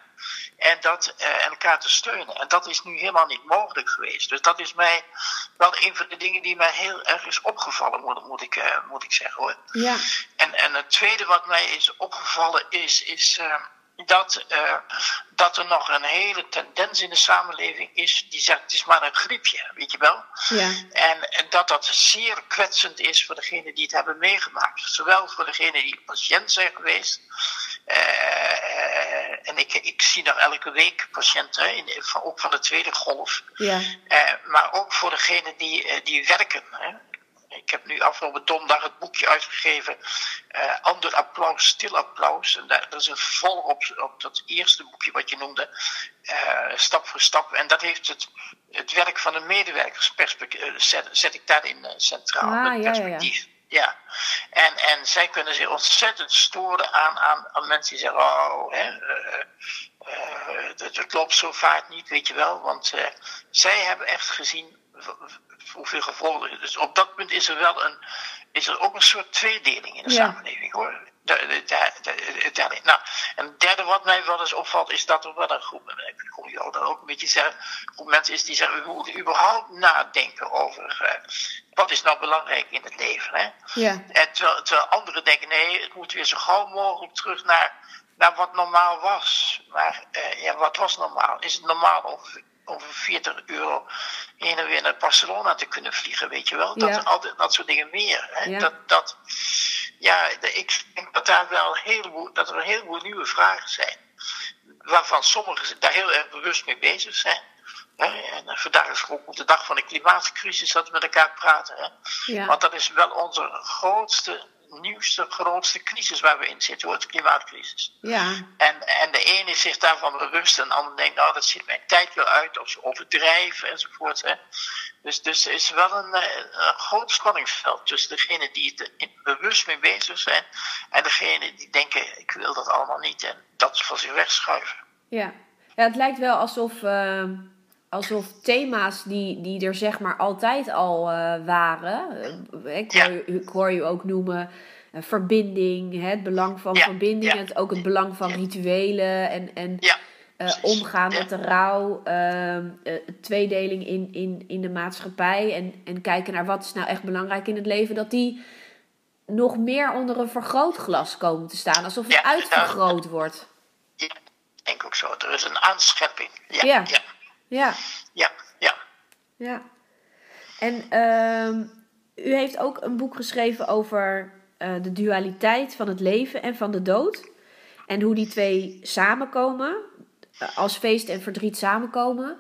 En, dat, eh, en elkaar te steunen. En dat is nu helemaal niet mogelijk geweest. Dus dat is mij wel een van de dingen die mij heel erg is opgevallen, moet, moet, ik, eh, moet ik zeggen hoor. ja, En, en het tweede wat mij is opgevallen is, is eh, dat, dat er nog een hele tendens in de samenleving is die zegt het is maar een griepje, weet je wel. ja, En, en dat dat zeer kwetsend is voor degenen die het hebben meegemaakt. Zowel voor degenen die patiënt zijn geweest. En ik, ik zie nog elke week patiënten, in, van, ook van de tweede golf. ja, Eh, maar ook voor degenen die, eh, die werken. Hè. Ik heb nu afgelopen donderdag het boekje uitgegeven. eh Ander applaus, stil applaus. En daar, dat is een vervolg op, op dat eerste boekje wat je noemde. eh, stap voor stap. En dat heeft het, het werk van de medewerkers perspectief, zet, zet ik daarin centraal. Ah, ja, ja, ja. Ja, en, en zij kunnen zich ontzettend storen aan, aan, aan mensen die zeggen: Oh, hè, het, het loopt zo vaak niet, weet je wel. Want zij hebben echt gezien hoeveel gevolgen. er is. Dus op dat punt is er wel een, is er ook een soort tweedeling in de Ja. samenleving hoor. Da- da- da- nou, en het derde wat mij wel eens opvalt, is dat er wel een groep, en ik kom je al dan ook een beetje zeggen, een groep mensen is die zeggen, we moeten überhaupt nadenken over eh, wat is nou belangrijk in het leven. Hè? ja, En terwijl, terwijl anderen denken, nee, het moet weer zo gauw mogelijk terug naar, naar wat normaal was. Maar eh, ja, wat was normaal? Is het normaal over, over 40 euro heen en weer naar Barcelona te kunnen vliegen, weet je wel? Dat, Ja. altijd, dat soort dingen meer. Hè? Ja. Dat, dat, ja, ik denk dat, daar wel heleboel, dat er een heleboel nieuwe vragen zijn. Waarvan sommigen daar heel erg bewust mee bezig zijn. En eh, vandaag is ook op de dag van de klimaatcrisis dat we met elkaar praten. Hè? Ja. Want dat is wel onze grootste nieuwste, grootste crisis waar we in zitten, hoor, de klimaatcrisis. Ja. En, en de ene is zich daarvan bewust en de ander denkt, nou, dat ziet mijn tijd wel uit, of ze overdrijven enzovoort. Hè. Dus, dus er is wel een, eh, een groot spanningsveld tussen degenen die er bewust mee bezig zijn en degenen die denken, ik wil dat allemaal niet en dat van zich wegschuiven. Ja, ja het lijkt wel alsof. Uh alsof thema's die, die er zeg maar altijd al uh, waren. Eh, ik, hoor, ja. ik hoor je ook noemen uh, verbinding, hè, het belang van ja. verbinding, het, ook het belang van rituelen en, en omgaan met de rouw, ehm, tweedeling in, in, in de maatschappij en, en kijken naar wat is nou echt belangrijk in het leven, dat die nog meer onder een vergrootglas komen te staan, alsof het uitvergroot wordt. Ja, denk ook zo. Er is een aanschepping. ja. ja. Ja. Ja, ja. Ja. En uh, u heeft ook een boek geschreven over uh, de dualiteit van het leven en van de dood. En hoe die twee samenkomen, als feest en verdriet samenkomen.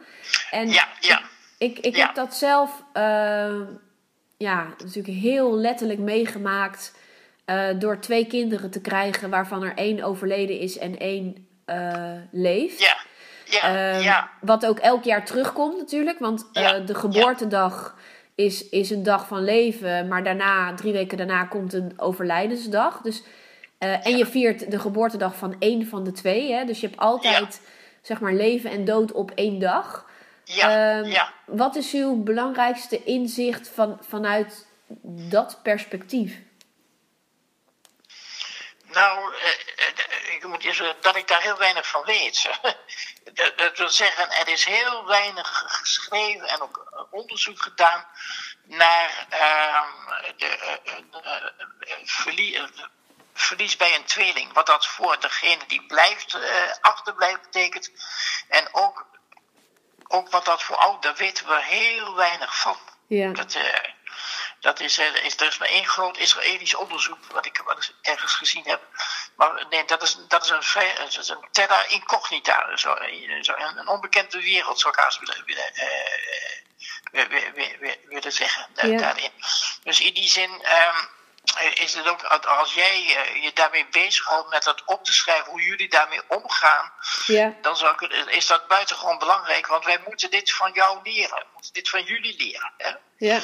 En ja, ja. Ik, ik, ja. heb dat zelf uh, ja, natuurlijk heel letterlijk meegemaakt. door twee kinderen te krijgen, waarvan er één overleden is en één leeft. Ja. Ja, um, ja. Wat ook elk jaar terugkomt natuurlijk. Want uh, de geboortedag is, is een dag van leven. Maar daarna, drie weken daarna, komt een overlijdensdag. Dus, uh, en je viert de geboortedag van één van de twee. Hè? Dus je hebt altijd zeg maar, leven en dood op één dag. Ja, um, ja. Wat is uw belangrijkste inzicht van, vanuit dat perspectief? Nou, uh, ik moet eerst dat ik daar heel weinig van weet. dat, wil zeggen, er is heel weinig geschreven en ook onderzoek gedaan naar uh, de, uh, verlie verlies bij een tweeling. Wat dat voor degene die blijft, achterblijft betekent. En ook, ook wat dat voor oud, daar weten we heel weinig van. Ja. Dat, dat is, is, er is maar één groot Israëlisch onderzoek wat ik, ergens gezien heb. Maar nee, dat is, dat is, een, dat is een terra incognita. Zo, zo, een, onbekende wereld, zou ik haast willen, willen, uh, willen, willen zeggen. Ja. Daarin. Dus in die zin um, is het ook, als jij uh, je daarmee bezighoudt met dat op te schrijven, hoe jullie daarmee omgaan, ja. dan zou ik, is dat buitengewoon belangrijk. Want wij moeten dit van jou leren. We moeten dit van jullie leren. Hè? Ja.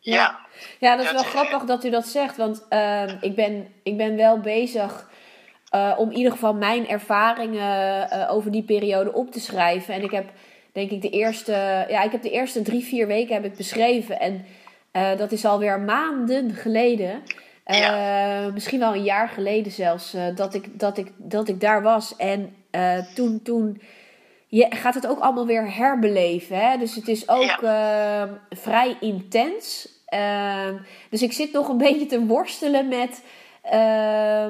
Ja. ja, dat is wel grappig dat u dat zegt. Want uh, ik, ben, ik ben wel bezig uh, om in ieder geval mijn ervaringen over die periode op te schrijven. En ik heb denk ik de eerste, ja, ik heb de eerste drie, vier weken heb ik beschreven. En uh, dat is alweer maanden geleden. Ja. Misschien wel een jaar geleden zelfs, dat, ik, dat, ik, dat ik daar was. En toen, toen je gaat het ook allemaal weer herbeleven. Hè? Dus het is ook ja. vrij intens. dus ik zit nog een beetje te worstelen met uh,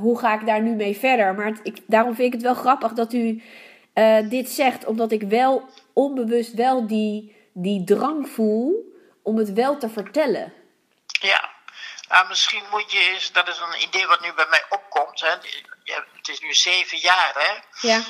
hoe ga ik daar nu mee verder? Maar het, ik, daarom vind ik het wel grappig dat u dit zegt, omdat ik wel onbewust wel die, die drang voel om het wel te vertellen. Ja, nou, misschien moet je eens, dat is een idee wat nu bij mij opkomt. Hè. Het is nu zeven jaar, hè? Ja.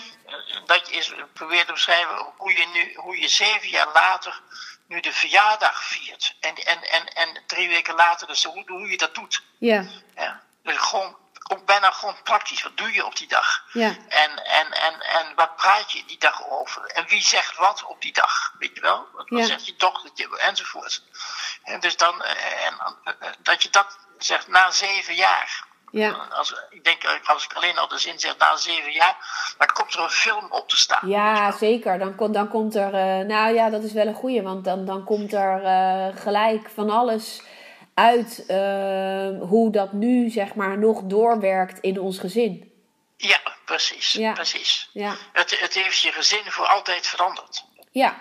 Dat je eens probeert te beschrijven hoe je nu, hoe je zeven jaar later nu de verjaardag viert. En, en, en, en drie weken later, dus hoe, hoe je dat doet. Ja. ja. Dus gewoon, ook bijna gewoon praktisch. Wat doe je op die dag? Ja. En, en, en, en wat praat je die dag over? En wie zegt wat op die dag? Weet je wel? Wat ja. zegt je dochtertje? Enzovoort. En dus dan, en, dat je dat zegt na zeven jaar. Ja. Als, ik denk, als ik alleen al de zin zeg na zeven jaar, dan komt er een film op te staan. Ja, zeker. Dan, dan komt er, uh, nou ja, dat is wel een goeie, want dan, dan komt er uh, gelijk van alles uit uh, hoe dat nu, zeg maar, nog doorwerkt in ons gezin. Ja, precies. Ja. precies. Ja. Het, het heeft je gezin voor altijd veranderd. Ja.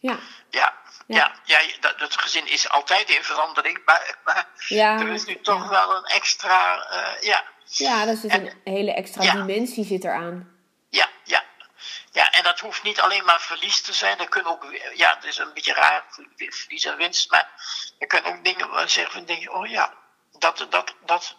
Ja. Ja, ja, ja, dat, het gezin is altijd in verandering, maar, maar ja, er is nu toch ja. wel een extra, uh, ja. Ja, dat is dus een hele extra dimensie zit eraan. Ja, ja. Ja, en dat hoeft niet alleen maar verlies te zijn. Er kunnen ook, ja, het is een beetje raar, verlies en winst, maar er kunnen ook dingen zeggen van, denk je, oh ja, dat, dat, dat,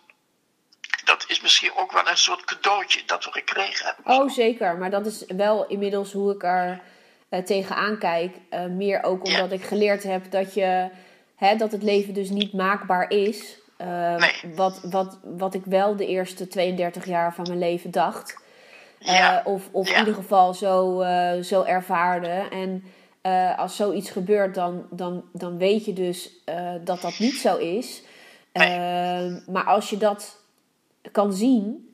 dat is misschien ook wel een soort cadeautje dat we gekregen hebben. Oh, zeker. Maar dat is wel inmiddels hoe ik er uh, tegenaan kijk. Uh, meer ook omdat ik geleerd heb dat, je, hè, dat het leven dus niet maakbaar is. Uh, nee. wat, wat, wat ik wel de eerste 32 jaar van mijn leven dacht. Ja. of of in ieder geval zo, zo ervaarde. En als zoiets gebeurt, dan, dan, dan weet je dus dat dat niet zo is. Nee. maar als je dat kan zien,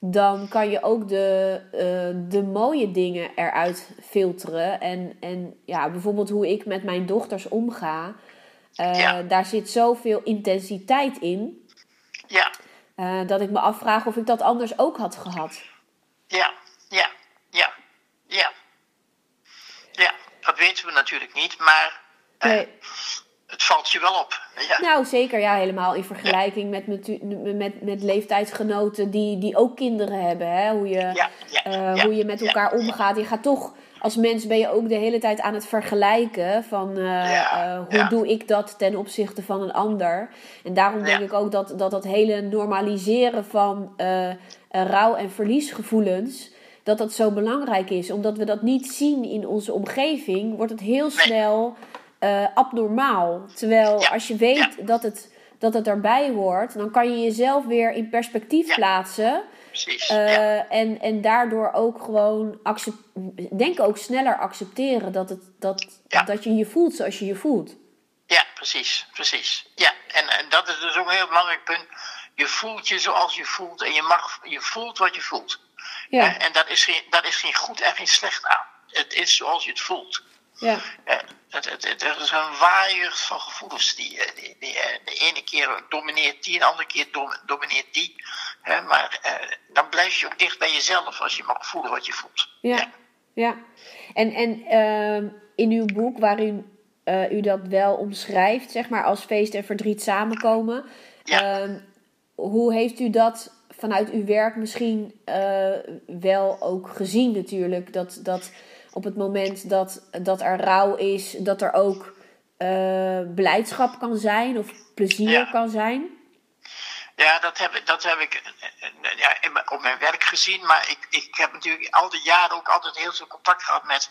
dan kan je ook de, uh, de mooie dingen eruit filteren. En, en ja, bijvoorbeeld hoe ik met mijn dochters omga. Uh, Daar zit zoveel intensiteit in. Ja. Uh, dat ik me afvraag of ik dat anders ook had gehad. Ja, ja, ja, ja. Ja, dat weten we natuurlijk niet, maar. Nee het valt je wel op. Ja. Nou, zeker. Ja, helemaal in vergelijking met, met, met, met leeftijdsgenoten die, die ook kinderen hebben. Hè? Hoe, je, ja, uh, hoe je met elkaar omgaat. Je gaat toch, als mens ben je ook de hele tijd aan het vergelijken. Van uh, hoe doe ik dat ten opzichte van een ander. En daarom denk ik ook dat, dat dat hele normaliseren van uh, rouw- en verliesgevoelens dat dat zo belangrijk is. Omdat we dat niet zien in onze omgeving, wordt het heel snel abnormaal. Terwijl als je weet dat, het, dat het erbij hoort, dan kan je jezelf weer in perspectief plaatsen. Precies. Uh, en, en daardoor ook gewoon denk ook sneller accepteren dat, het, dat, dat je je voelt zoals je je voelt. Ja, precies, precies. Ja, en, en dat is dus ook een heel belangrijk punt. Je voelt je zoals je voelt en je, mag, je voelt wat je voelt. Ja. En dat is, geen, dat is geen goed en geen slecht aan. Het is zoals je het voelt. Ja. Het, het, het, is een waaier van gevoelens. Die, eh, die, die, eh, de ene keer domineert die, de andere keer domineert die. maar eh, dan blijf je ook dicht bij jezelf als je mag voelen wat je voelt. Ja, ja. En, en uh, in uw boek, waarin uh, u dat wel omschrijft, zeg maar, als feest en verdriet samenkomen. Ja. Uh, hoe heeft u dat vanuit uw werk misschien wel ook gezien natuurlijk? Dat, dat op het moment dat, dat er rouw is, dat er ook uh, blijdschap kan zijn of plezier kan zijn? Ja, dat heb, dat heb ik ja, op mijn werk gezien. Maar ik, ik heb natuurlijk al die jaren ook altijd heel veel contact gehad met,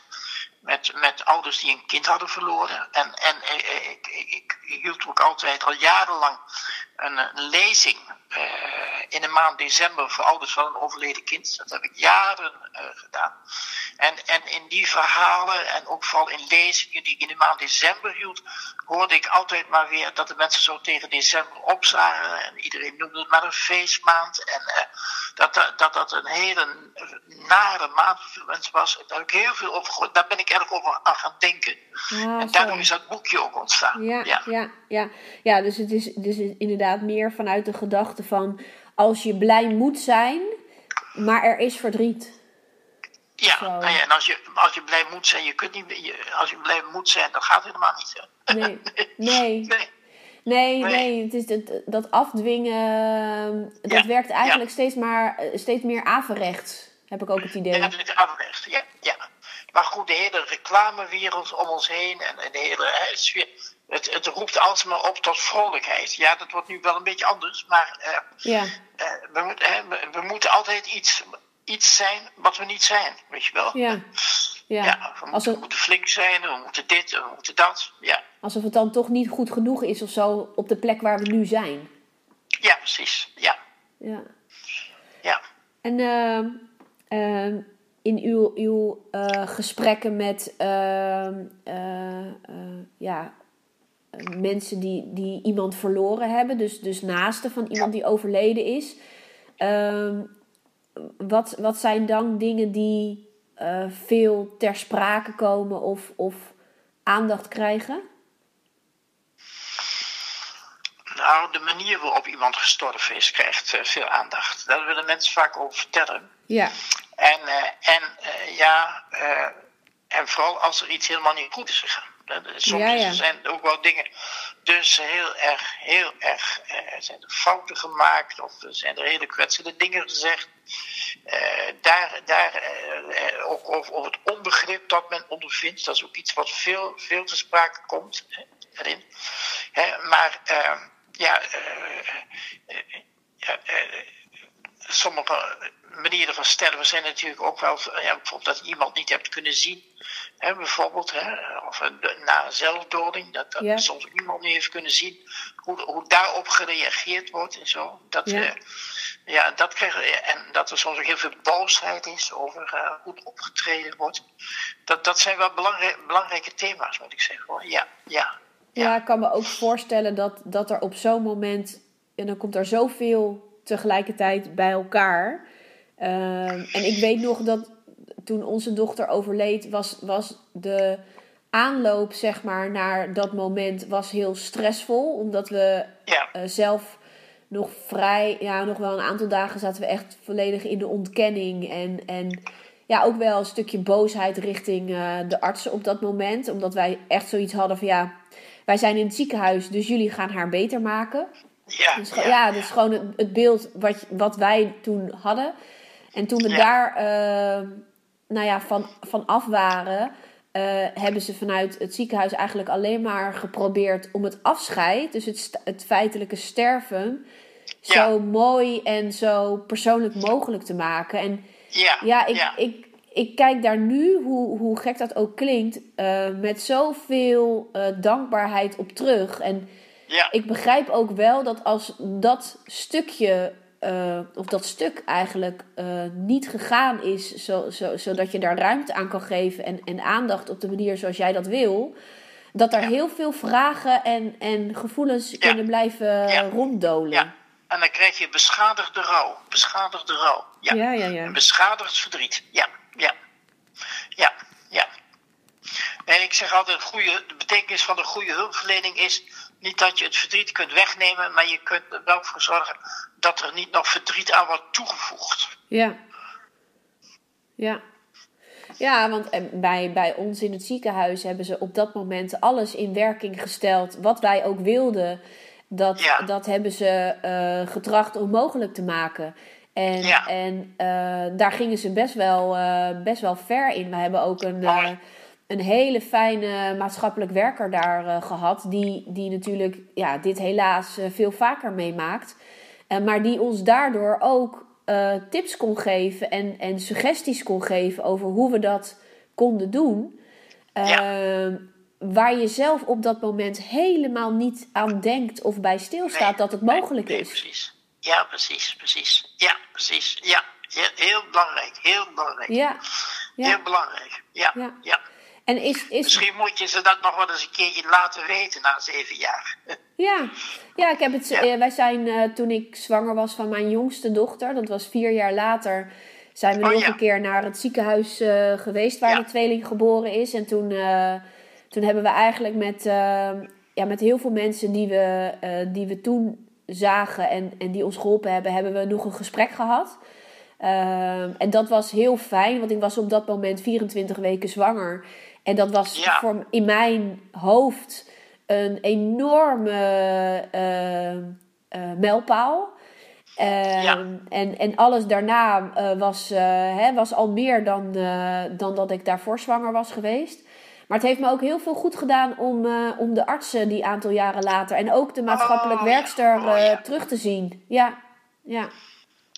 met, met ouders die een kind hadden verloren. En, en eh, ik, ik, ik, hield ook altijd al jarenlang een, lezing uh, in de maand december voor ouders van een overleden kind. Dat heb ik jaren uh, gedaan. En, en in die verhalen en ook vooral in lezingen die ik in de maand december hield, hoorde ik altijd maar weer dat de mensen zo tegen december opzagen. En iedereen noemde het maar een feestmaand. En uh, dat, dat dat een hele nare maand voor mensen was. Daar heb ik heel veel over gehoord. Daar ben ik erg over aan gaan denken. Ja, en daarom is dat boekje ook ontstaan. Ja, ja. ja, ja. ja dus het is, dus inderdaad meer vanuit de gedachte van als je blij moet zijn, maar er is verdriet. Ja, nou ja, en als je, als je blij moet zijn, je kunt niet, je, als je blij moet zijn, dan gaat het helemaal niet. Nee. nee. nee. Nee, nee, het is dat, dat afdwingen, dat werkt eigenlijk steeds, maar, steeds meer averechts, heb ik ook het idee. Ja, dat is averechts, ja, ja. Maar goed, de hele reclamewereld om ons heen en de hele hè, sfeer, het, het roept alsmaar op tot vrolijkheid. Ja, dat wordt nu wel een beetje anders, maar uh, ja. Uh, we, moet, we, we, moeten altijd iets, iets zijn wat we niet zijn, weet je wel. Ja. Ja. ja we, moeten, we moeten flink zijn, we moeten dit, we moeten dat. Ja. Alsof het dan toch niet goed genoeg is of zo op de plek waar we nu zijn. Ja, precies. Ja. Ja. ja. En uh, uh, in uw, uw uh, gesprekken met ehm, ja, mensen die, die iemand verloren hebben, dus, dus naasten van iemand die overleden is. Ehm, wat, wat zijn dan dingen die veel ter sprake komen of, of aandacht krijgen? Nou, de manier waarop iemand gestorven is, krijgt uh, veel aandacht. Daar willen mensen vaak over vertellen. Ja. En, uh, en ja, en vooral als er iets helemaal niet goed is gegaan. Soms ja, ja. zijn er ook wel dingen dus heel erg, heel erg, uh, zijn er fouten gemaakt of zijn er hele kwetsende dingen gezegd. Uh, daar, daar uh, ook over, over, het onbegrip dat men ondervindt, dat is ook iets wat veel, veel te sprake komt hè, erin. Hè, maar ja, ja sommige manieren van sterven zijn natuurlijk ook wel, ja, bijvoorbeeld dat je iemand niet hebt kunnen zien. Hè, bijvoorbeeld, hè, of na een zelfdoding, dat, dat soms iemand niet heeft kunnen zien. Hoe, hoe daarop gereageerd wordt en zo. Dat, ja. ja, dat krijgen, en dat er soms ook heel veel boosheid is over uh, hoe opgetreden wordt. Dat, dat zijn wel belangrijke, belangrijke thema's, moet ik zeggen. Hoor. Ja, ja, ja. ik kan me ook voorstellen dat, dat er op zo'n moment, en dan komt er zoveel tegelijkertijd bij elkaar. Ehm, en ik weet nog dat toen onze dochter overleed, was, was de aanloop zeg maar, naar dat moment was heel stressvol. Omdat we eh, zelf nog vrij, ja, nog wel een aantal dagen zaten we echt volledig in de ontkenning. En, en ja, ook wel een stukje boosheid richting uh, de artsen op dat moment. Omdat wij echt zoiets hadden van ja, wij zijn in het ziekenhuis, dus jullie gaan haar beter maken. Ja, dus, ja, ja, dus gewoon het, het, beeld wat, wat wij toen hadden. En toen we daar uh, nou ja, van, van af waren, uh, hebben ze vanuit het ziekenhuis eigenlijk alleen maar geprobeerd om het afscheid, dus het, het feitelijke sterven, zo mooi en zo persoonlijk mogelijk te maken. En ja, ja, ik, Ik, ik kijk daar nu, hoe, hoe gek dat ook klinkt, uh, met zoveel dankbaarheid op terug. En ja. ik begrijp ook wel dat als dat stukje uh, of dat stuk eigenlijk uh, niet gegaan is, zo, zo, zodat je daar ruimte aan kan geven en, en aandacht op de manier zoals jij dat wil, dat er heel veel vragen en, en gevoelens kunnen blijven ja. ronddolen. Ja, en dan krijg je beschadigde rouw. Beschadigde rouw. Ja, ja, ja. ja. beschadigd verdriet. Ja, ja. Ja, ja. En ik zeg altijd, goede, de betekenis van de goede hulpverlening is niet dat je het verdriet kunt wegnemen, maar je kunt er wel voor zorgen dat er niet nog verdriet aan wordt toegevoegd. Ja. Ja. Ja, want bij, bij ons in het ziekenhuis hebben ze op dat moment alles in werking gesteld. Wat wij ook wilden, dat, dat hebben ze uh, getracht om mogelijk te maken. En, en uh, daar gingen ze best wel, uh, best wel ver in. We hebben ook een een hele fijne maatschappelijk werker daar gehad. Die, die natuurlijk ja, dit helaas veel vaker meemaakt. Maar die ons daardoor ook tips kon geven en, en suggesties kon geven over hoe we dat konden doen. Ja. Ehm, waar je zelf op dat moment helemaal niet aan denkt of bij stilstaat nee, dat het mogelijk nee, is. Precies. Ja, precies, precies. Ja, precies. Ja, heel, belangrijk. Heel belangrijk. Ja. ja. Heel belangrijk. ja. ja. ja. En is, is... Misschien moet je ze dat nog wel eens een keertje laten weten na zeven jaar. Ja, ja ik heb het, eh, wij zijn uh, toen ik zwanger was van mijn jongste dochter, dat was vier jaar later, zijn we oh, nog ja. een keer naar het ziekenhuis uh, geweest waar ja. de tweeling geboren is. En toen, toen hebben we eigenlijk met, ja, met heel veel mensen die we, die we toen zagen en, en die ons geholpen hebben, hebben we nog een gesprek gehad. en dat was heel fijn, want ik was op dat moment 24 weken zwanger. En dat was ja. voor, in mijn hoofd een enorme uh, uh, mijlpaal. ja. en, en alles daarna uh, was, hè, was al meer dan, dan dat ik daarvoor zwanger was geweest. Maar het heeft me ook heel veel goed gedaan om, om de artsen die aantal jaren later en ook de maatschappelijk oh, werkster. Oh, ja. terug te zien. Ja, ja.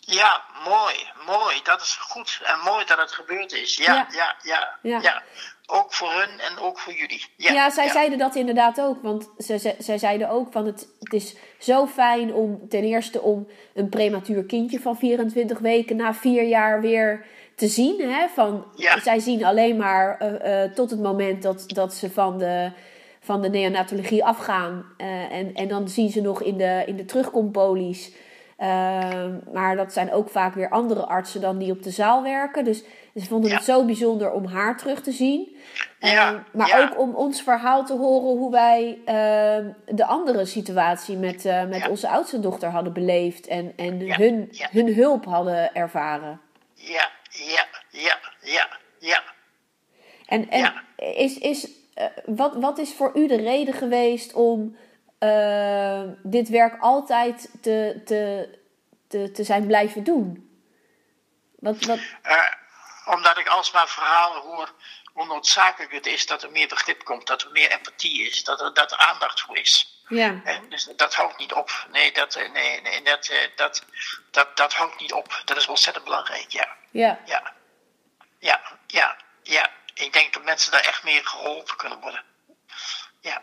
Ja, mooi, mooi. Dat is goed. En mooi dat het gebeurd is. Ja, ja, ja, ja. ja. Ook voor hun en ook voor jullie. Ja, ja zij zeiden dat inderdaad ook. Want zij, zij zeiden ook van het, het is zo fijn om ten eerste om een prematuur kindje van 24 weken na vier jaar weer te zien. Hè? Van, Zij zien alleen maar uh, uh, tot het moment dat, dat ze van de, van de neonatologie afgaan. Uh, en, en dan zien ze nog in de, in de terugkompolies Ehm, maar dat zijn ook vaak weer andere artsen dan die op de zaal werken. Dus ze vonden Ja. het zo bijzonder om haar terug te zien. Ja, Ehm, maar ook om ons verhaal te horen hoe wij ehm, de andere situatie met, eh, met onze oudste dochter hadden beleefd. En, en hun, hun hulp hadden ervaren. Ja, ja, ja, ja, ja. En, en Ja. is, is, eh, wat, wat is voor u de reden geweest om eh, dit werk altijd te, te, te, te zijn blijven doen? Wat, wat, Eh, omdat ik alsmaar verhalen hoor hoe noodzakelijk het is dat er meer begrip komt, dat er meer empathie is, dat er, dat er aandacht voor is. Ja. En dus dat houdt niet op. Nee, dat, eh, nee, nee dat, eh, dat, dat, dat houdt niet op. Dat is ontzettend belangrijk, ja. Ja. Ja, ja, ja, ja. Ik denk dat mensen daar echt meer geholpen kunnen worden. Ja.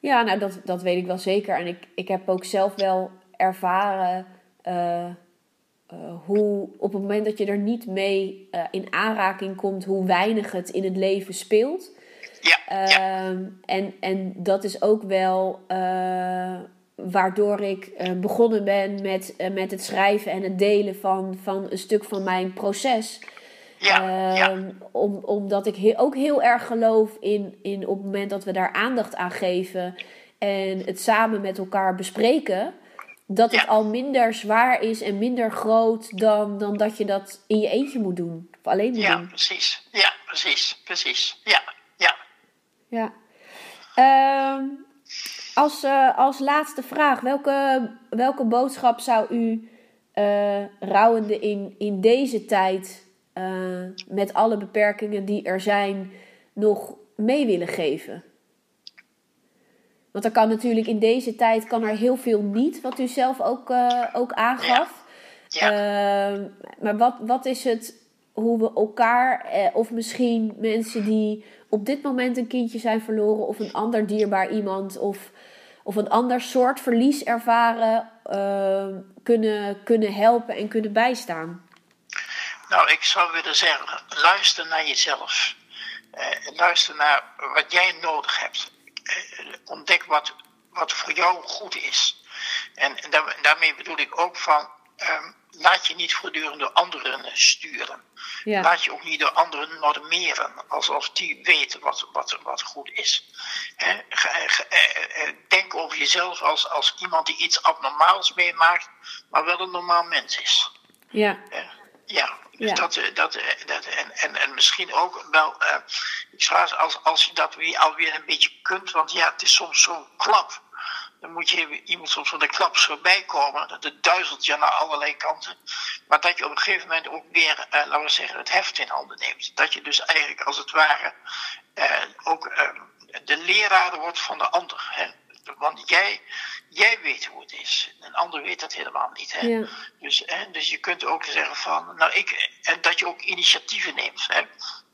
Ja, nou dat, dat weet ik wel zeker. En ik, ik heb ook zelf wel ervaren eh, hoe op het moment dat je er niet mee in aanraking komt, hoe weinig het in het leven speelt. Ja, ja, Ehm, en, en dat is ook wel eh, waardoor ik eh, begonnen ben met, eh, met het schrijven en het delen van, van een stuk van mijn proces. ja, ja, Ehm, om, omdat ik he- ook heel erg geloof in, in op het moment dat we daar aandacht aan geven en het samen met elkaar bespreken, dat het al minder zwaar is en minder groot dan, dan dat je dat in je eentje moet doen. Of alleen moet ja, doen. precies. Ja, precies, precies. Ja, ja. Ehm, als, eh, als laatste vraag, welke, welke boodschap zou u eh rouwende in, in deze tijd, eh, met alle beperkingen die er zijn, nog mee willen geven? Want er kan natuurlijk in deze tijd kan er heel veel niet, wat u zelf ook, ook aangaf. Ja. Ehm, maar wat, wat is het hoe we elkaar, eh, of misschien mensen die op dit moment een kindje zijn verloren, of een ander dierbaar iemand, of, of een ander soort verlies ervaren, ehm, kunnen, kunnen helpen en kunnen bijstaan? Nou, ik zou willen zeggen, luister naar jezelf. Eh, luister naar wat jij nodig hebt. Eh, ontdek wat, wat voor jou goed is. En, en daar- daarmee bedoel ik ook van, ehm, laat je niet voortdurend door anderen eh, sturen. Ja, Laat je ook niet door anderen normeren, alsof die weten wat, wat, wat goed is. Hè, ge- ge- eh, eh, denk over jezelf als, als iemand die iets abnormaals meemaakt, maar wel een normaal mens is. ja, Ja, dus Ja. dat, dat, dat en, en, en misschien ook wel, eh, ik zou als, als je dat weer alweer een beetje kunt, want ja, het is soms zo'n klap. Dan moet je iemand soms van de klap voorbij komen. Dat het duizelt je naar allerlei kanten. Maar dat je op een gegeven moment ook weer, eh, laten we zeggen, het heft in handen neemt. Dat je dus eigenlijk als het ware eh, ook eh, de leraar wordt van de ander. Hè? Want jij, jij weet hoe het is. Een ander weet dat helemaal niet. Hè? ja, Dus, hè, dus je kunt ook zeggen van, nou ik, en dat je ook initiatieven neemt. Hè.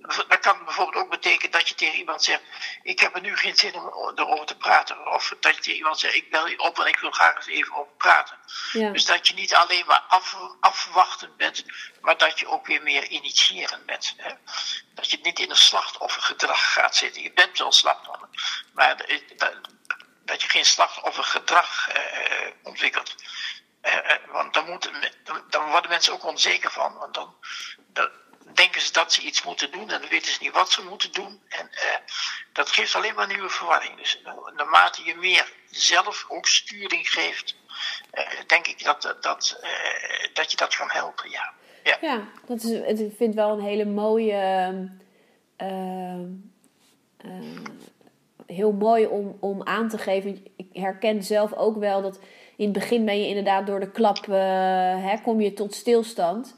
Dat kan bijvoorbeeld ook betekenen dat je tegen iemand zegt, ik heb er nu geen zin om erover te praten. Of dat je tegen iemand zegt, ik bel je op en ik wil graag eens even over praten. ja, Dus dat je niet alleen maar af, afwachtend bent, maar dat je ook weer meer initiërend bent. Hè. Dat je niet in een slachtoffergedrag gaat zitten. Je bent wel slachtoffer, maar dat, dat je geen slachtoffergedrag eh, ontwikkelt. Eh, eh, want dan, moeten, dan, dan worden mensen ook onzeker van. Want dan, dan denken ze dat ze iets moeten doen en weten ze niet wat ze moeten doen. En eh, dat geeft alleen maar nieuwe verwarring. Dus eh, naarmate je meer zelf ook sturing geeft, eh, denk ik dat, dat, dat, je dat kan helpen. Ja. Ja. Dat is, ik vind wel een hele mooie. heel mooi om, om aan te geven. Ik herken zelf ook wel dat in het begin ben je inderdaad door de klap, hè, kom je tot stilstand.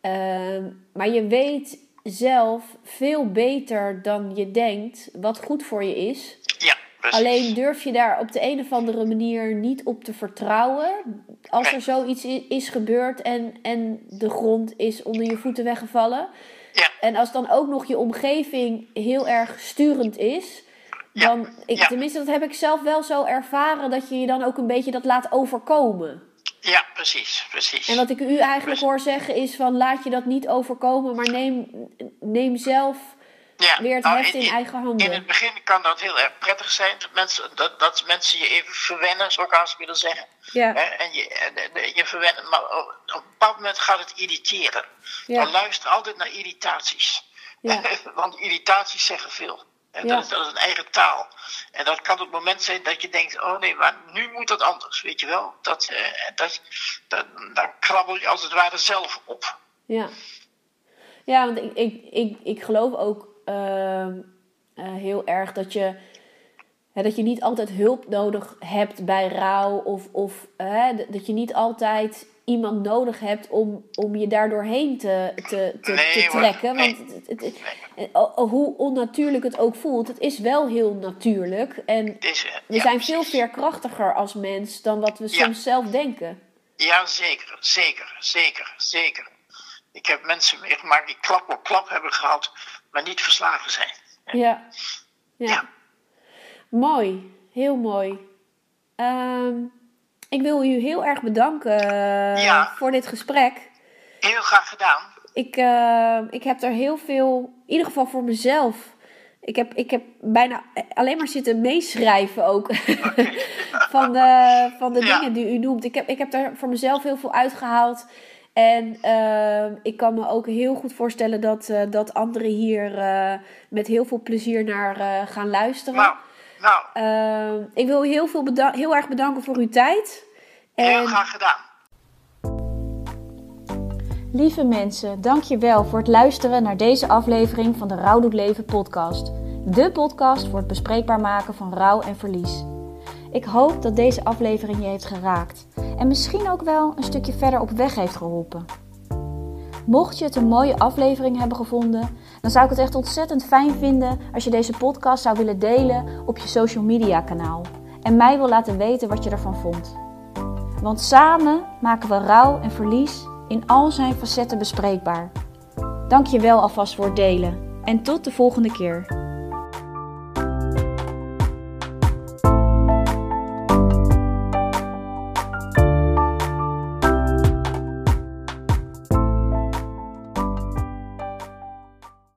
Ehm, maar je weet zelf veel beter dan je denkt wat goed voor je is. ja, precies. Alleen durf je daar op de een of andere manier niet op te vertrouwen. Als er zoiets is gebeurd en, en de grond is onder je voeten weggevallen. Ja. En als dan ook nog je omgeving heel erg sturend is. Ja, Dan, ik, ja. tenminste, dat heb ik zelf wel zo ervaren dat je je dan ook een beetje dat laat overkomen. Ja, precies, precies. En wat ik u eigenlijk hoor zeggen is van laat je dat niet overkomen, maar neem, neem zelf ja. weer het nou, heft in eigen handen. In het begin kan dat heel erg prettig zijn, dat mensen, dat, dat mensen je even verwennen, zou ik haast willen zeggen. Ja, en je, en, en je verwennen, maar op een bepaald moment gaat het irriteren. Ja. Dan luister altijd naar irritaties. Ja. Want irritaties zeggen veel. En Ja. dat, is, dat is een eigen taal. En dat kan het moment zijn dat je denkt: oh nee, maar nu moet dat anders, weet je wel? Dat, eh, dat, dat, dan krabbel je als het ware zelf op. Ja, ja want ik, ik, ik, ik geloof ook ehm, eh, heel erg dat je. dat je niet altijd hulp nodig hebt bij rouw. Of, of hè, dat je niet altijd iemand nodig hebt om, om je daardoorheen te, te, te, Nee, te hoor. trekken. Nee. Want het, het, het- o- o- hoe onnatuurlijk het ook voelt, het is wel heel natuurlijk. En is, eh, we ja, zijn veel veerkrachtiger als mens dan wat we Ja. soms zelf denken. Ja, zeker, zeker, zeker, zeker. Ik heb mensen meegemaakt die klap op klap hebben gehad, maar niet verslagen zijn. Ja. ja. Ja. Mooi, heel mooi. Ehm, ik wil u heel erg bedanken eh, Ja. voor dit gesprek. Heel graag gedaan. Ik, eh, ik heb er heel veel, in ieder geval voor mezelf. Ik heb, ik heb bijna alleen maar zitten meeschrijven ook. van de, van de Ja. dingen die u noemt. Ik heb, ik heb daar voor mezelf heel veel uitgehaald. En eh, ik kan me ook heel goed voorstellen dat, eh, dat anderen hier met heel veel plezier naar gaan luisteren. Nou, nou, Eh, ik wil u heel, veel heel erg bedanken voor uw tijd. heel En graag gedaan. Lieve mensen, dankjewel voor het luisteren naar deze aflevering van de Rouw doet leven podcast. De podcast voor het bespreekbaar maken van rouw en verlies. Ik hoop dat deze aflevering je heeft geraakt en misschien ook wel een stukje verder op weg heeft geholpen. Mocht je het een mooie aflevering hebben gevonden, dan zou ik het echt ontzettend fijn vinden als je deze podcast zou willen delen op je social media kanaal en mij wil laten weten wat je ervan vond. Want samen maken we rouw en verlies in al zijn facetten bespreekbaar. Dank je wel alvast voor het delen en tot de volgende keer.